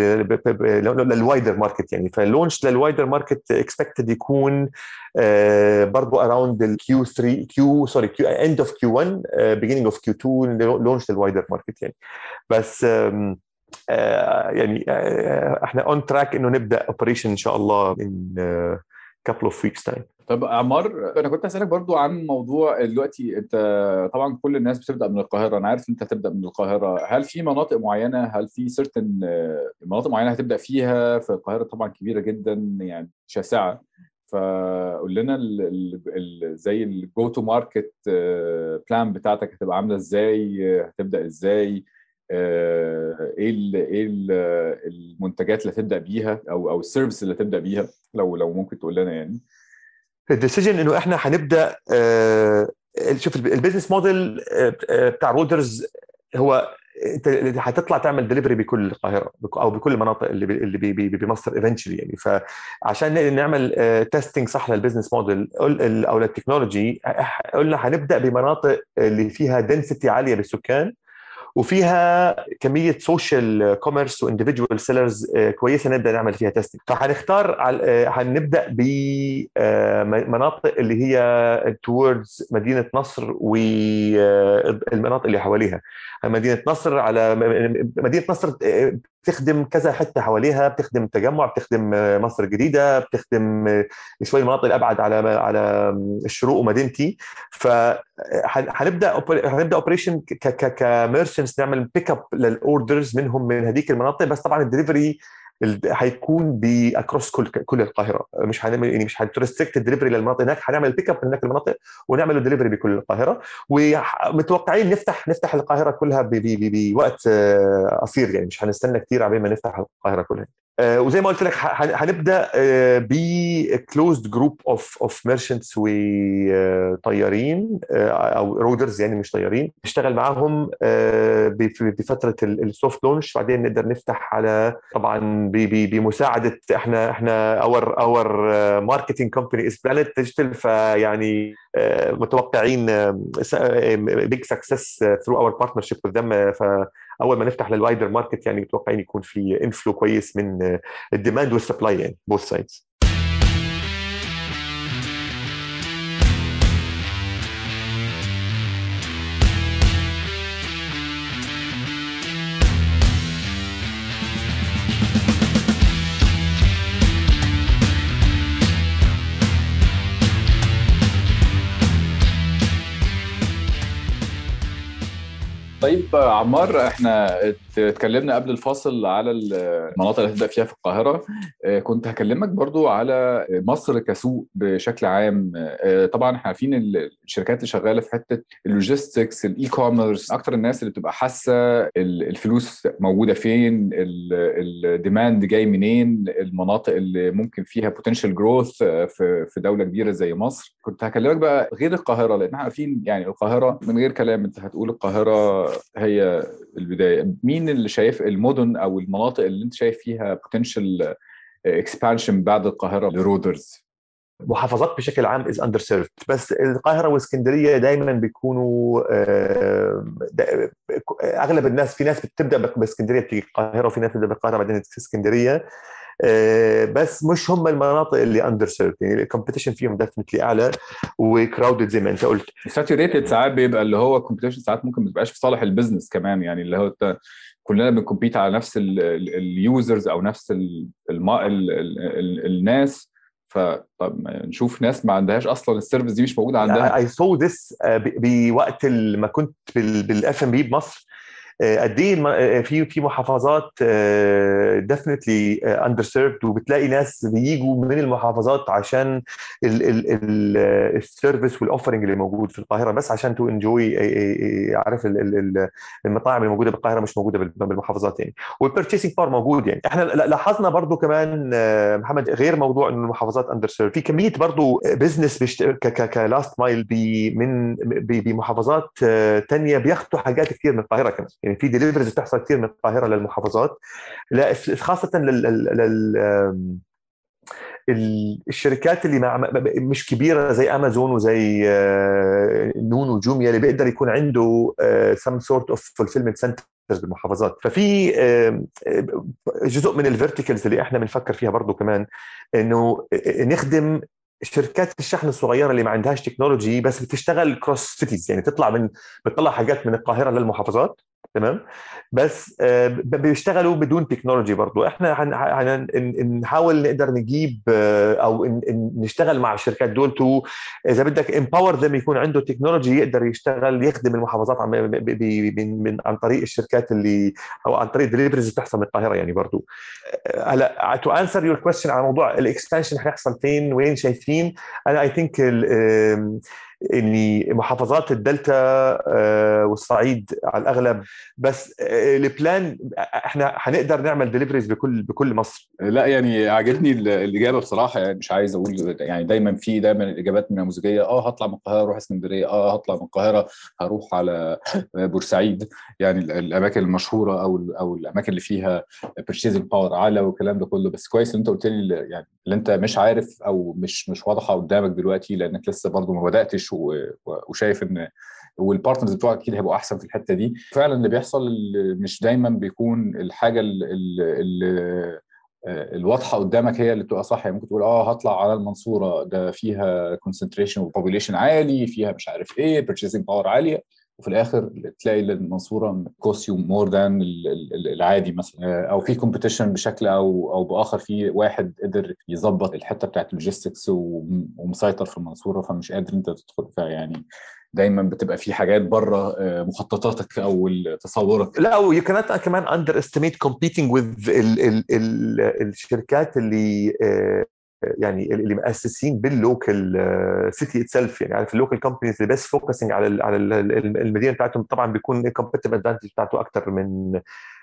لل wider market يعني فال launch لل wider market expected يكون برضو around ال Q3 Q sorry Q end of Q1 beginning of Q2 launch لل wider market يعني بس يعني إحنا on track انه نبدا operation ان شاء الله in couple of weeks time طب عمار أنا كنت اسالك برضو عن موضوع دلوقتي أنت طبعا كل الناس بتبدأ من القاهرة أنا عارف أنت هتبدأ من القاهرة. هل في مناطق معينة هل في certain مناطق معينة هتبدأ فيها؟ في القاهرة طبعا كبيرة جدا يعني شاسعة. فقول لنا ال ال زي ال go to market plan بتاعتك هتبقى عاملة إزاي؟ هتبدأ إزاي؟ إيه ال إيه ال المنتجات اللي هتبدأ بيها؟ أو أو ال service اللي هتبدأ بيها؟ لو لو ممكن تقول لنا يعني. ال decision إنه إحنا هنبدأ آه شوف ال business model آه بتاع Roaders هو أنت هتطلع تعمل دليفري بكل القاهرة أو بكل المناطق اللي بي بي بمصر eventually يعني. فعشان نعمل testing صح لل business model أو للتكنولوجي قلنا هنبدأ بمناطق اللي فيها density عالية بالسكان وفيها كمية social commerce و individual sellers كويسة نبدأ نعمل فيها testing فهنختار هنبدأ بمناطق اللي هي towards مدينة نصر والمناطق اللي حواليها. مدينة نصر على مدينة نصر بتخدم كذا حتة حواليها بتخدم تجمع بتخدم مصر الجديدة بتخدم شوي مناطق الأبعد على على الشروق ومدينتي. فهنبدا هنبدأ operation ك merchants نعمل pick up لل orders منهم من هذيك المناطق. بس طبعا الدليفري هيكون ب across كل كل القاهرة. مش هنعمل يعني مش هن restrict ال delivery للمناطق هناك هنعمل pick up من هناك المناطق ونعمل دليفري بكل القاهرة. ومتوقعين نفتح نفتح القاهرة كلها بوقت قصير يعني مش هنستنى كثير على ما نفتح القاهرة كلها. وزي ما قلت لك هنبدأ ب closed group of of merchants وطيارين أو Roaders يعني مش طيارين. نشتغل معاهم بفتره ال soft launch بعدين نقدر نفتح على طبعا بمساعدة إحنا إحنا our our marketing company is Planet Digital فيعني متوقعين big success through our partnership with them فاول ما نفتح لل wider market يعني متوقعين يكون في inflow كويس من ال demand وال supply يعني both sides طيب عمار إحنا اتكلمنا قبل الفاصل على المناطق اللي هتبدأ فيها في القاهرة. كنت هكلمك برضو على مصر كسوق بشكل عام. طبعا إحنا عارفين الشركات اللي شغالة في حتة ال logistics ال e-commerce أكتر الناس اللي بتبقى حاسة الفلوس موجودة فين ال demand جاي منين المناطق اللي ممكن فيها potential growth في في دولة كبيرة زي مصر. كنت هكلمك بقى غير القاهرة لأن إحنا عارفين يعني القاهرة من غير كلام أنت هتقول القاهرة هي البداية. مين اللي شايف المدن أو المناطق اللي أنت شايف فيها potential expansion بعد القاهرة ل Roaders؟ محافظات بشكل عام is under served بس القاهرة واسكندرية دائما بيكونوا أغلب الناس في ناس بتبدأ باسكندرية بتيجي القاهرة وفي ناس بتبدأ بالقاهرة بعدين اسكندرية. بس مش هم المناطق اللي under serve يعني ال competition فيهم definitely أعلى و crowded زي ما أنت قلت. saturated ساعات بيبقى اللي هو competition ساعات ممكن ما تبقاش في صالح ال business كمان يعني اللي هو كلنا بن compete على نفس ال users أو نفس ال ال ال ال الناس. فطب نشوف ناس ما عندهاش أصلا ال service دي مش موجودة عندها I saw this بوقت ما كنت بال FMP بمصر. قد إيه في في محافظات definitely under served وبتلاقي ناس بيجوا من المحافظات عشان ال service وال offering اللي موجود في القاهرة بس عشان to enjoy عارف المطاعم الموجودة بالقاهرة مش موجودة بالمحافظات يعني. وال purchasing power موجود يعني. إحنا لاحظنا برضو كمان محمد غير موضوع إنه المحافظات under served في كمية برضو business ك last mile من بمحافظات ثانية بياخذوا حاجات كثير من القاهرة كمان. يعني في deliveries بتحصل كثير من القاهرة للمحافظات. لا خاصة لل, لل... الشركات اللي مش كبيرة زي امازون وزي نون وجوميا اللي بيقدر يكون عنده some sort of fulfillment center بالمحافظات. ففي جزء من ال verticals اللي إحنا بنفكر فيها برضه كمان إنه نخدم شركات الشحن الصغيرة اللي ما عندهاش تكنولوجي بس بتشتغل cross cities يعني تطلع من بتطلع حاجات من القاهرة للمحافظات. تمام؟ بس بيشتغلوا بدون تكنولوجي برضو. إحنا نحاول نقدر نجيب أو نشتغل مع الشركات دول to إذا بدك empower them يكون عنده تكنولوجي يقدر يشتغل يخدم المحافظات من, عن طريق الشركات اللي أو عن طريق deliveries بتحصل من القاهرة يعني برضو. هلا to answer your question على موضوع ال expansion حيحصل فين؟ وين شايفين؟ أنا I think اني محافظات الدلتا والصعيد على الأغلب. بس ال plan إحنا هنقدر نعمل deliveries بكل بكل مصر. لا يعني عجبني الإجابة بصراحة. يعني مش عايز أقول يعني دايما في دايما الإجابات النموذجيه آه هطلع من القاهرة أروح اسكندرية. آه هطلع من القاهرة هروح على بورسعيد. يعني الأماكن المشهورة أو أو الأماكن اللي فيها purchasing power اعلى والكلام ده كله. بس كويس إن أنت قلت لي يعني اللي أنت مش عارف أو مش مش واضحة قدامك دلوقتي لأنك لسه برضو ما بدأتش وشايف إن وال partners بتوعك أكيد هيبقوا أحسن في الحتة دي. فعلا اللي بيحصل مش دايما بيكون الحاجة اللي الواضحة قدامك هي اللي بتبقى صح. يعني ممكن تقول آه هطلع على المنصورة ده فيها concentration و population عالي فيها مش عارف إيه purchasing power عالية. وفي الآخر تلاقي المنصورة cost you more than العادي مثلا أو في competition بشكل أو أو بآخر في واحد قدر يظبط الحتة بتاعت ال logistics ومسيطر في المنصورة فمش قادر أنت تدخل. فيعني دايما بتبقى في حاجات بره مخططاتك أو تصورك. لا و you كانت كمان underestimate competing with الشركات اللي يعني اللي مؤسسين بال local city itself يعني عارف ال local companies اللي بس focusing على على المدينة بتاعتهم طبعا بيكون ال competitive advantage بتاعته أكثر من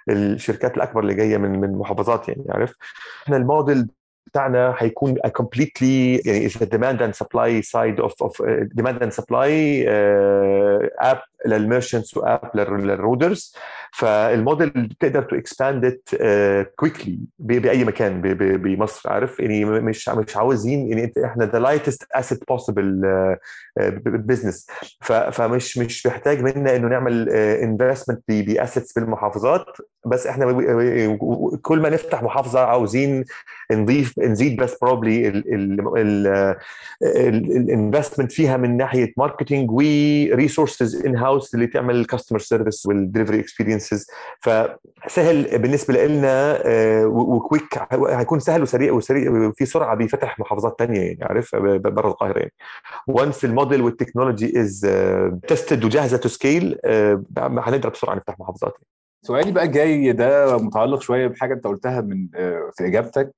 الشركات الأكبر اللي جاية من من محافظات يعني عارف؟ إحنا الموديل بتاعنا حيكون completely يعني other demand and supply side of of demand and supply app لل merchants و app لل riders. فالموديل بتقدر to expand it quickly بأي مكان بمصر عارف؟ يعني مش مش عاوزين يعني إنت إحنا the lightest asset possible business فمش مش محتاج منا إنه نعمل investment ب assets بالمحافظات. بس إحنا كل ما نفتح محافظة عاوزين نضيف نزيد بس probably ال investment فيها من ناحية marketing و resources in house اللي تعمل ال customer service وال delivery experience experiences فسهل بالنسبة لنا و quick هيكون سهل وسريع وسريع وفي سرعة بفتح محافظات ثانية يعني عارف؟ برا القاهرة يعني. و once ال model والتكنولوجي is tested وجاهزة to scale هنقدر بسرعة نفتح محافظات. سؤالي بقى الجاي ده متعلق شوية بحاجة أنت قلتها من في إجابتك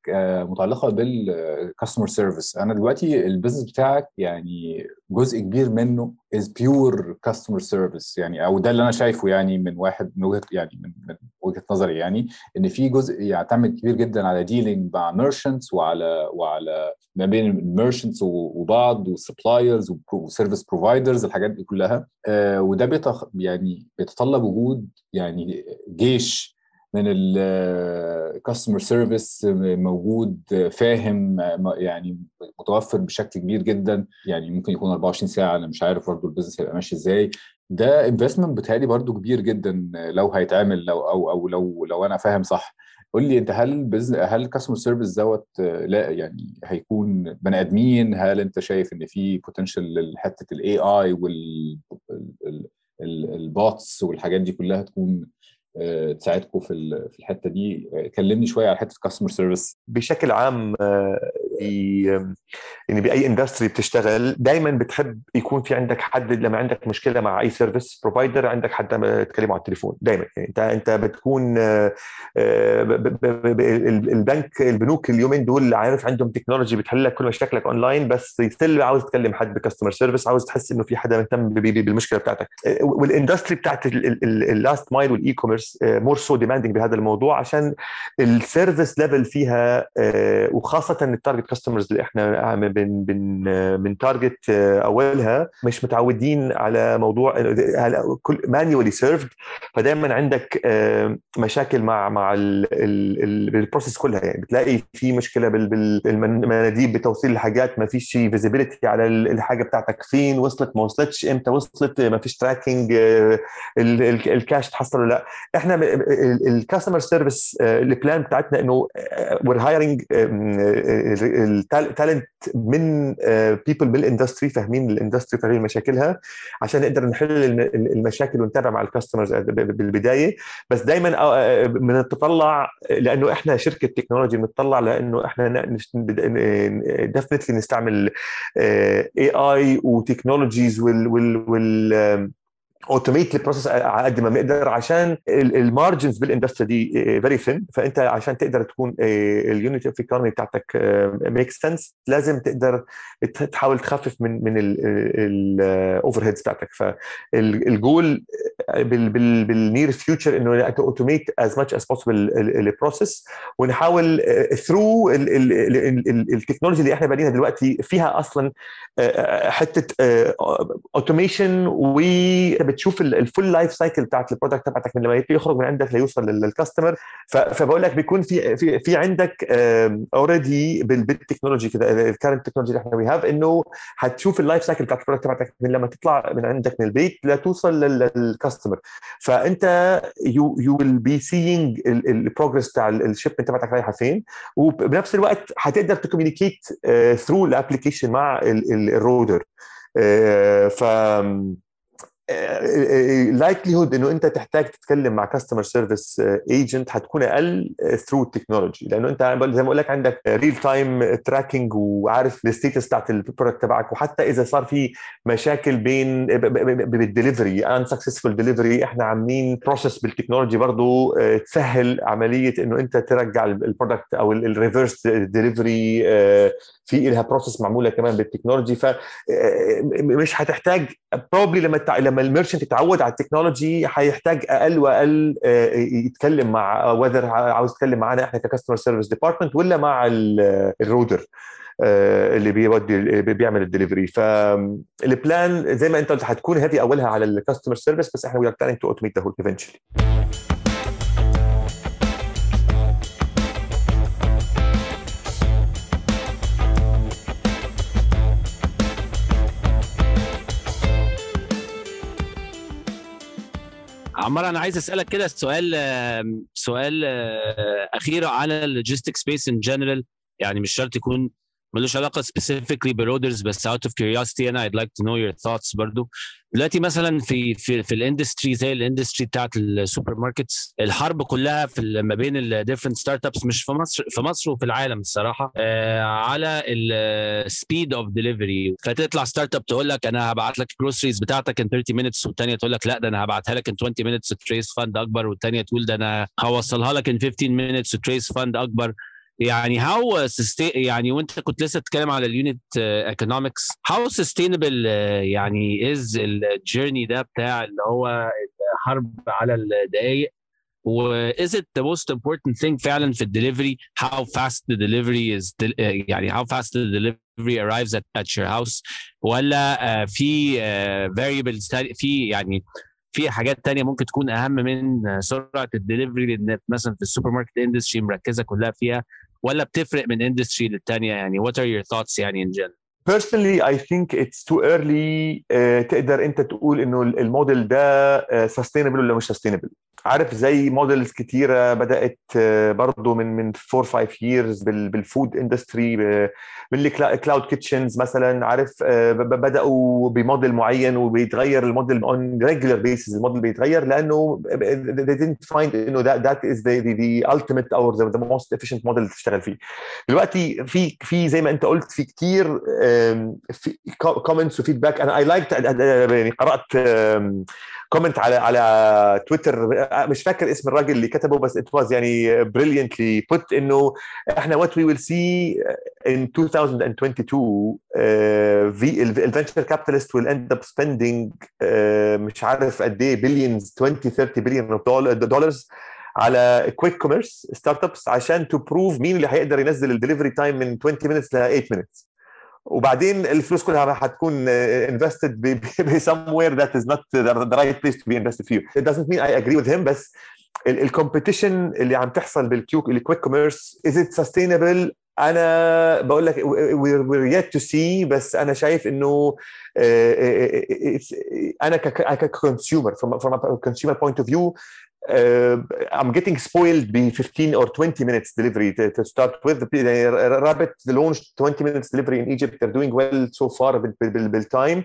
متعلقة بال customer service أنا دلوقتي ال business بتاعك يعني جزء كبير منه is pure customer service يعني أو ده اللي أنا شايفه يعني من واحد من وجهة يعني من, من وجهة نظري يعني إن في جزء يعتمد كبير جدا على dealing مع merchants وعلى وعلى ما بين ال merchants وبعض وال suppliers و service providers الحاجات دي كلها. آه وده بيتخ يعني بيتطلب وجود يعني جيش من ال customer service موجود فاهم يعني متوفر بشكل كبير جدا. يعني ممكن يكون 24 ساعة أنا مش عارف برضه ال business هيبقى ماشي إزاي. ده investment بتهيألي برضه كبير جدا لو هيتعمل لو أو أو لو لو أنا فاهم صح. قول لي أنت هل هل ال customer service دوت لا يعني هيكون بني آدمين؟ هل أنت شايف إن في potential لحته ال AI وال bots والحاجات دي كلها تكون تساعدكم في الحتة دي. كلمني شوية على حتة ال customer service بشكل عام يعني بأي industry بتشتغل دائما بتحب يكون في عندك حد لما عندك مشكلة مع أي service provider عندك حد تكلمه على التليفون دائما يعني أنت أنت بتكون البنك البنوك اليومين دول عارف عندهم تكنولوجي بتحل لك كل مشاكلك اونلاين بس still عاوز تكلم حد ب customer service عاوز تحس إنه في حدا مهتم بالمشكلة بتاعتك. وال industry بتاعت ال last mile وال e-commerce more so demanding بهذا الموضوع عشان ال service level فيها وخاصة ال target customers اللي إحنا بن بن بن target أولها. مش متعودين على موضوع كل manually served فدائما عندك مشاكل مع مع ال process كلها. يعني بتلاقي في مشكلة بالمناديب بتوصيل الحاجات ما فيش visibility على الحاجة بتاعتك. فين وصلت ما وصلتش إمتى وصلت؟ ما فيش tracking الكاش تحصل ولا لأ. إحنا ال customer service ال plan بتاعتنا إنه we're hiring ال talent من people بال industry فاهمين ال industry فاهمين مشاكلها عشان نقدر نحل المشاكل ونتابع مع ال customers بالبداية. بس دائما بنتطلع لأنه إحنا شركة تكنولوجي بنتطلع لأنه إحنا definitely نستعمل AI و technologies وال, وال automate ال process على قد ما بنقدر عشان ال margins بال industry دي very thin فأنت عشان تقدر تكون ال unit of economy بتاعتك make sense لازم تقدر تحاول تخفف من من ال overheads بتاعتك. فال goal بال near future إنه automate as much as possible ال process ونحاول through التكنولوجي اللي إحنا بانيها دلوقتي فيها أصلا حتة automation و بتشوف ال full life cycle بتاعت ال product تبعتك من لما يخرج من عندك ليوصل لل customer فبقول لك بيكون في في في عندك already بالتكنولوجي كده ال current technology اللي إحنا we have إنه هتشوف ال life cycle بتاعت ال product تبعتك من لما تطلع من عندك من البيت لتوصل لل customer فأنت you you will be seeing ال progress بتاع ال shipment تبعتك رايحة فين. وبنفس الوقت هتقدر ت communicate through ال application مع الرودر ف likelihood إنه أنت تحتاج تتكلم مع customer service agent حتكون أقل through التكنولوجي لأنه أنت زي ما بقول لك عندك real time tracking وعارف ال status بتاعت ال product تبعك. وحتى إذا صار في مشاكل بين بال delivery unsuccessful delivery إحنا عاملين process بالتكنولوجي برضه تسهل عملية إنه أنت ترجع ال product أو ال reverse delivery في لها process معمولة كمان بالتكنولوجي فمش هتحتاج probably لما تع... لما ال merchant يتعود على التكنولوجي هيحتاج أقل وأقل يتكلم مع whether عاوز يتكلم معانا إحنا ك customer service department ولا مع الرودر اللي بيودي بيعمل ال delivery فال plan زي ما أنت قلت هتكون هذه أولها على ال customer service بس إحنا we are to automate the whole eventually عمار أنا عايز أسألك كده سؤال سؤال أخير على ال logistics space in general يعني مش شرط يكون ملوش علاقة specifically برودرز بس out of curiosity أنا I'd like to know your thoughts برضو. دلوقتي مثلا في في في ال industry زي ال industry بتاعت السوبر ماركتس الحرب كلها في ما بين ال different startups مش في مصر في مصر وفي العالم الصراحة. آه على ال speed of delivery فتطلع startup تقول لك أنا هبعت لك ال groceries بتاعتك in 30 minutes والثانيه تقول لك لا ده أنا هبعتها لك in 20 minutes تريس فاند أكبر. والثانيه تقول ده أنا هوصلها لك ان 15 minutes تريس فاند أكبر. يعني هاو يعني وانت كنت لسه بتتكلم على اليونت ايكونومكس هاو سستينبل يعني از الجيرني ده بتاع اللي هو الحرب على الدقائق و is it the most important thing فعلا في الدليفري the delivery is del- uh, يعني fast the delivery arrives at, at your house ولا uh, في uh, variables تاني- في يعني في حاجات تانية ممكن تكون أهم من سرعة الدليفري لأن مثلا في السوبر ماركت industry مركزة كلها فيها ولا بتفرق من industry للتانية يعني؟ What are your thoughts يعني in general? Personally I think it's too early uh, تقدر انت تقول انه الموديل ده uh, sustainable ولا مش sustainable. عارف زي models كتيرة بدأت uh, برضه من من 4 5 years بال بال food industry من ال cloud kitchens مثلا عارف ب- بدأوا بموديل معين وبيتغير ال model on regular basis الموديل بيتغير لأنه they didn't find إنه that, that is the, the, the ultimate or the, the most efficient model تشتغل فيه. دلوقتي في في زي ما أنت قلت في كتير comments و feedback أنا I like يعني قرأت comment على على تويتر. مش فاكر اسم الراجل اللي كتبه بس it was يعني brilliantly put إنه إحنا what we will see in 2022 في ال venture capitalists will end up spending uh, مش عارف قد إيه billions 20 30 billion dollars على quick commerce startups عشان to prove مين اللي هيقدر ينزل ال delivery time من 20 minutes ل 8 minutes وبعدين الفلوس كلها هتكون invested ب ب- somewhere that is not the the right place to be invested فيه. It doesn't mean I agree with him بس الكومبيتيشن اللي عم تحصل بالكيو الكويك كوميرس is it sustainable انا بقول لك we're, we're yet to see بس انا شايف انه uh, it's, انا ككونسيومر from, from a consumer point of view uh, I'm getting spoiled ب 15 or 20 minutes delivery to, to start with. يعني Rabbit launched 20 minutes delivery in Egypt. They're doing well so far بال, بال, بالتايم.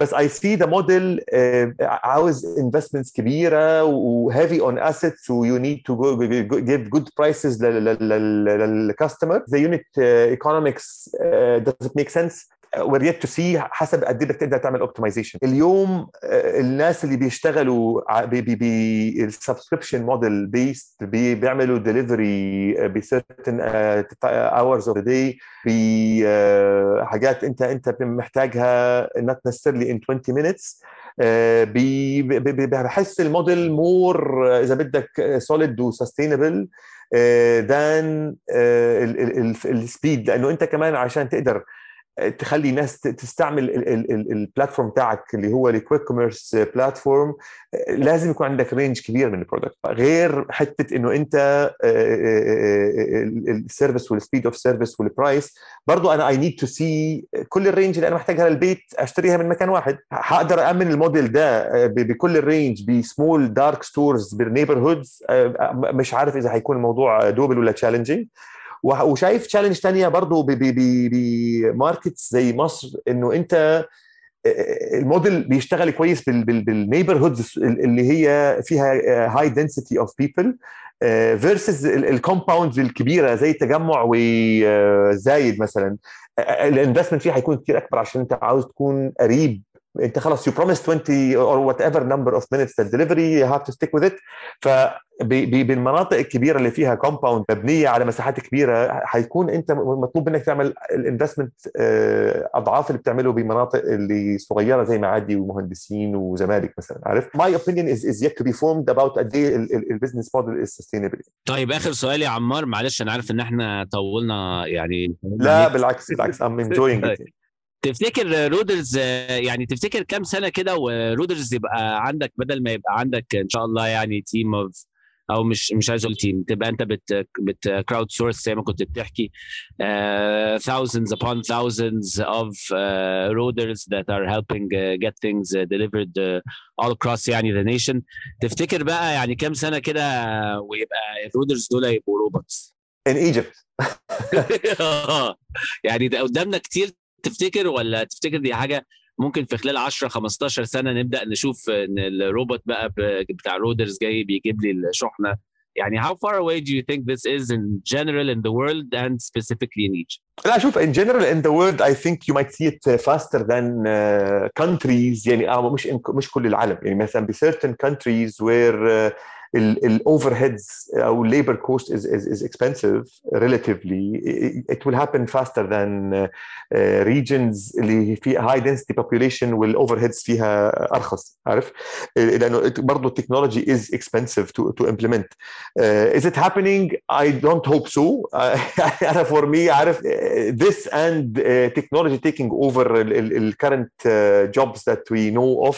بس I see the model uh, عاوز investments كبيرة و heavy on assets و you need to go, go, give good prices للcustomer. The unit uh, economics uh, does it make sense? yet to see حسب قد إيه بدك تقدر تعمل optimization اليوم الناس اللي بيشتغلوا بال subscription model based بيعملوا delivery ب certain hours of the day بحاجات أنت أنت محتاجها not necessarily in 20 minutes بحس ال model more إذا بدك solid و sustainable than ال speed لأنه أنت كمان عشان تقدر تخلي ناس تستعمل ال platform بتاعك اللي هو ال quick commerce platform لازم يكون عندك range كبير من ال product غير حتة إنه أنت ال service وال speed of service وال price برضه أنا I need to see كل ال range اللي أنا محتاجها للبيت أشتريها من مكان واحد. هقدر امن الموديل ده بكل ال range ب small dark stores بال neighborhoods مش عارف إذا هيكون الموضوع doable ولا challenging وشايف challenge ثانية برضه ب markets زي مصر إنه أنت الموديل بيشتغل كويس بال neighborhoods اللي هي فيها high density of people versus ال compounds الكبيرة زي التجمع وزايد مثلا. ال investment فيها هيكون كتير أكبر عشان أنت عاوز تكون قريب انت خلاص you promise 20 or whatever number of minutes لل delivery you have to stick with it ف بالمناطق الكبيرة اللي فيها compound مبنية على مساحات كبيرة هيكون انت مطلوب منك تعمل ال investment أضعاف اللي بتعمله بمناطق اللي صغيرة زي معادي ومهندسين وزمالك مثلا عارف؟ my opinion is is yet to be formed about قد إيه ال business model is sustainable طيب آخر سؤال يا عمار معلش أنا عارف إن إحنا طولنا يعني لا بالعكس بالعكس I'm enjoying تفتكر رودرز يعني تفتكر كام سنة كده ورودرز يبقى عندك بدل ما يبقى عندك إن شاء الله يعني team of أو مش مش عايز أقول team تبقى أنت بت بت crowdsource زي ما كنت بتحكي uh, thousands upon thousands of uh, roaders that are helping uh, get things uh, delivered uh, all across يعني the nation. تفتكر بقى يعني كام سنة كده ويبقى الرودرز دول يبقوا robots in Egypt. يعني ده قدامنا كتير تفتكر ولا تفتكر دي حاجة ممكن في خلال 10 15 سنه نبدا نشوف ان الروبوت بقى بتاع رودرز جاي بيجيب لي الشحنه يعني how far away do you think this is in general in the world and specifically in Egypt? لا شوف in general in the world I think you might see it faster than uh, countries يعني آه مش مش كل العالم يعني مثلا ب certain countries where uh, الاوفر هيدز أو الليبر كوست is, is, is expensive relatively it will happen faster than uh, regions اللي فيها high density population والاوفر هيدز فيها ارخص عارف لأنه برضه ال technology is expensive to, to implement uh, is it happening I don't hope so أنا for me عارف this and uh, technology taking over the current uh, jobs that we know of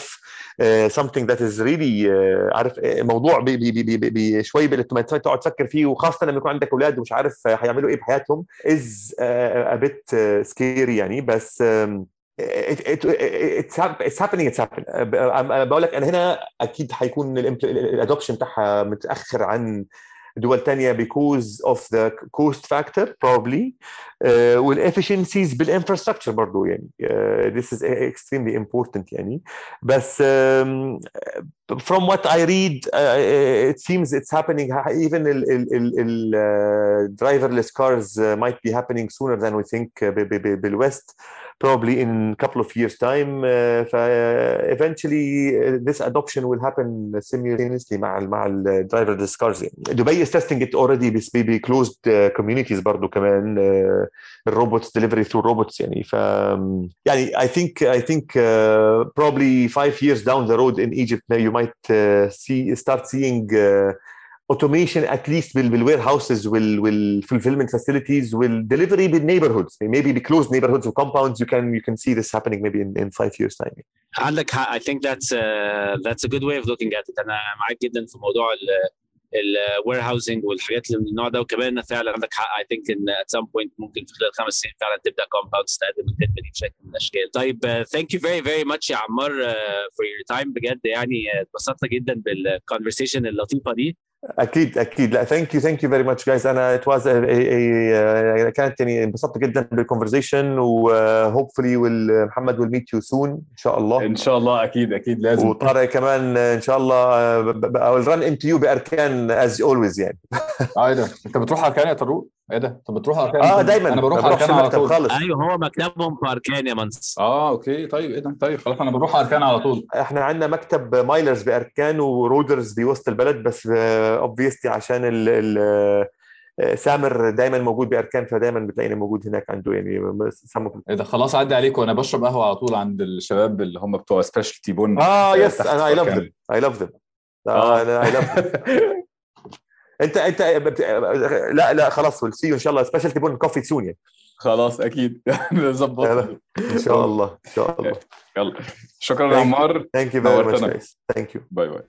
uh, something that is really uh, عارف موضوع بي بي بي بي شوي تقعد تفكر فيه وخاصة لما يكون عندك أولاد ومش عارف هيعملوا إيه بحياتهم is a bit سكيري يعني. بس it's, it's happening it's happening. بقول لك أنا هنا أكيد حيكون الادوبشن بتاعها متأخر عن دول تانية because of the cost factor probably uh, والefficiencies بالinfrastructure برضو يعني uh, this is extremely important يعني بس um, from what I read uh, it seems it's happening even ال, ال, ال, ال uh, driverless cars uh, might be happening sooner than we think uh, بالwest probably in a couple of years time uh, eventually uh, this adoption will happen simultaneously مع ال مع ال driverless cars يعني. دبي is testing it already بس ب closed uh, communities برضو كمان الروبوتس delivery through robots يعني ف يعني I think I think uh, probably five years down the road in Egypt you might uh, see start seeing uh, automation at least بالwarehouses وال fulfillment facilities وال delivery بال neighborhoods maybe the closed neighborhoods or compounds. You can you can see this happening maybe in, in five years time. عندك حق I think that's uh, that's a good way of looking at it. أنا معاك جدا في موضوع ال warehousing والحاجات اللي من النوع ده. وكمان فعلا عندك حق. I think إن at some point ممكن في خلال خمس سنين فعلا تبدأ compounds تقدم الخدمه دي بشكل من الأشكال. طيب thank you very very much يا عمار for your time بجد يعني اتبسطنا جدا بال conversation اللطيفة دي. أكيد أكيد. لا thank you thank you very much guys أنا it was كانت يعني انبسطت جدا بال conversation و hopefully محمد we'll meet you soon إن شاء الله. إن شاء الله أكيد أكيد لازم. وطارق كمان إن شاء الله أو run into you بأركان as always يعني. ده أنت بتروح أركان يا طارق؟ إيه ده؟ انت بتروح اركان آه دايما. أنا بروح اركان على طول؟ خالص. أيوه هو مكتبهم في اركان يا منس آه okay. طيب إيه ده؟ طيب خلاص أنا بروح اركان على طول؟ إحنا عندنا مكتب مايلرز بأركان ورودرز بوسط البلد بس obviously عشان ال ال سامر دايما موجود بأركان فدايما بتلاقيني موجود هناك عنده يعني سامر. إيه ده؟ خلاص عدي عليك وأنا بشرب قهوة على طول عند الشباب اللي هم بتوع specialty بون آه yes أنا I love. them I love them آه. أنا I love انت انت لا لا خلاص we'll see ان شاء الله specialty بون coffee soon يعني. خلاص أكيد. نظبط. إن شاء الله إن شاء الله. يلا. شكرا يا عمار. thank you very much. thank you bye bye.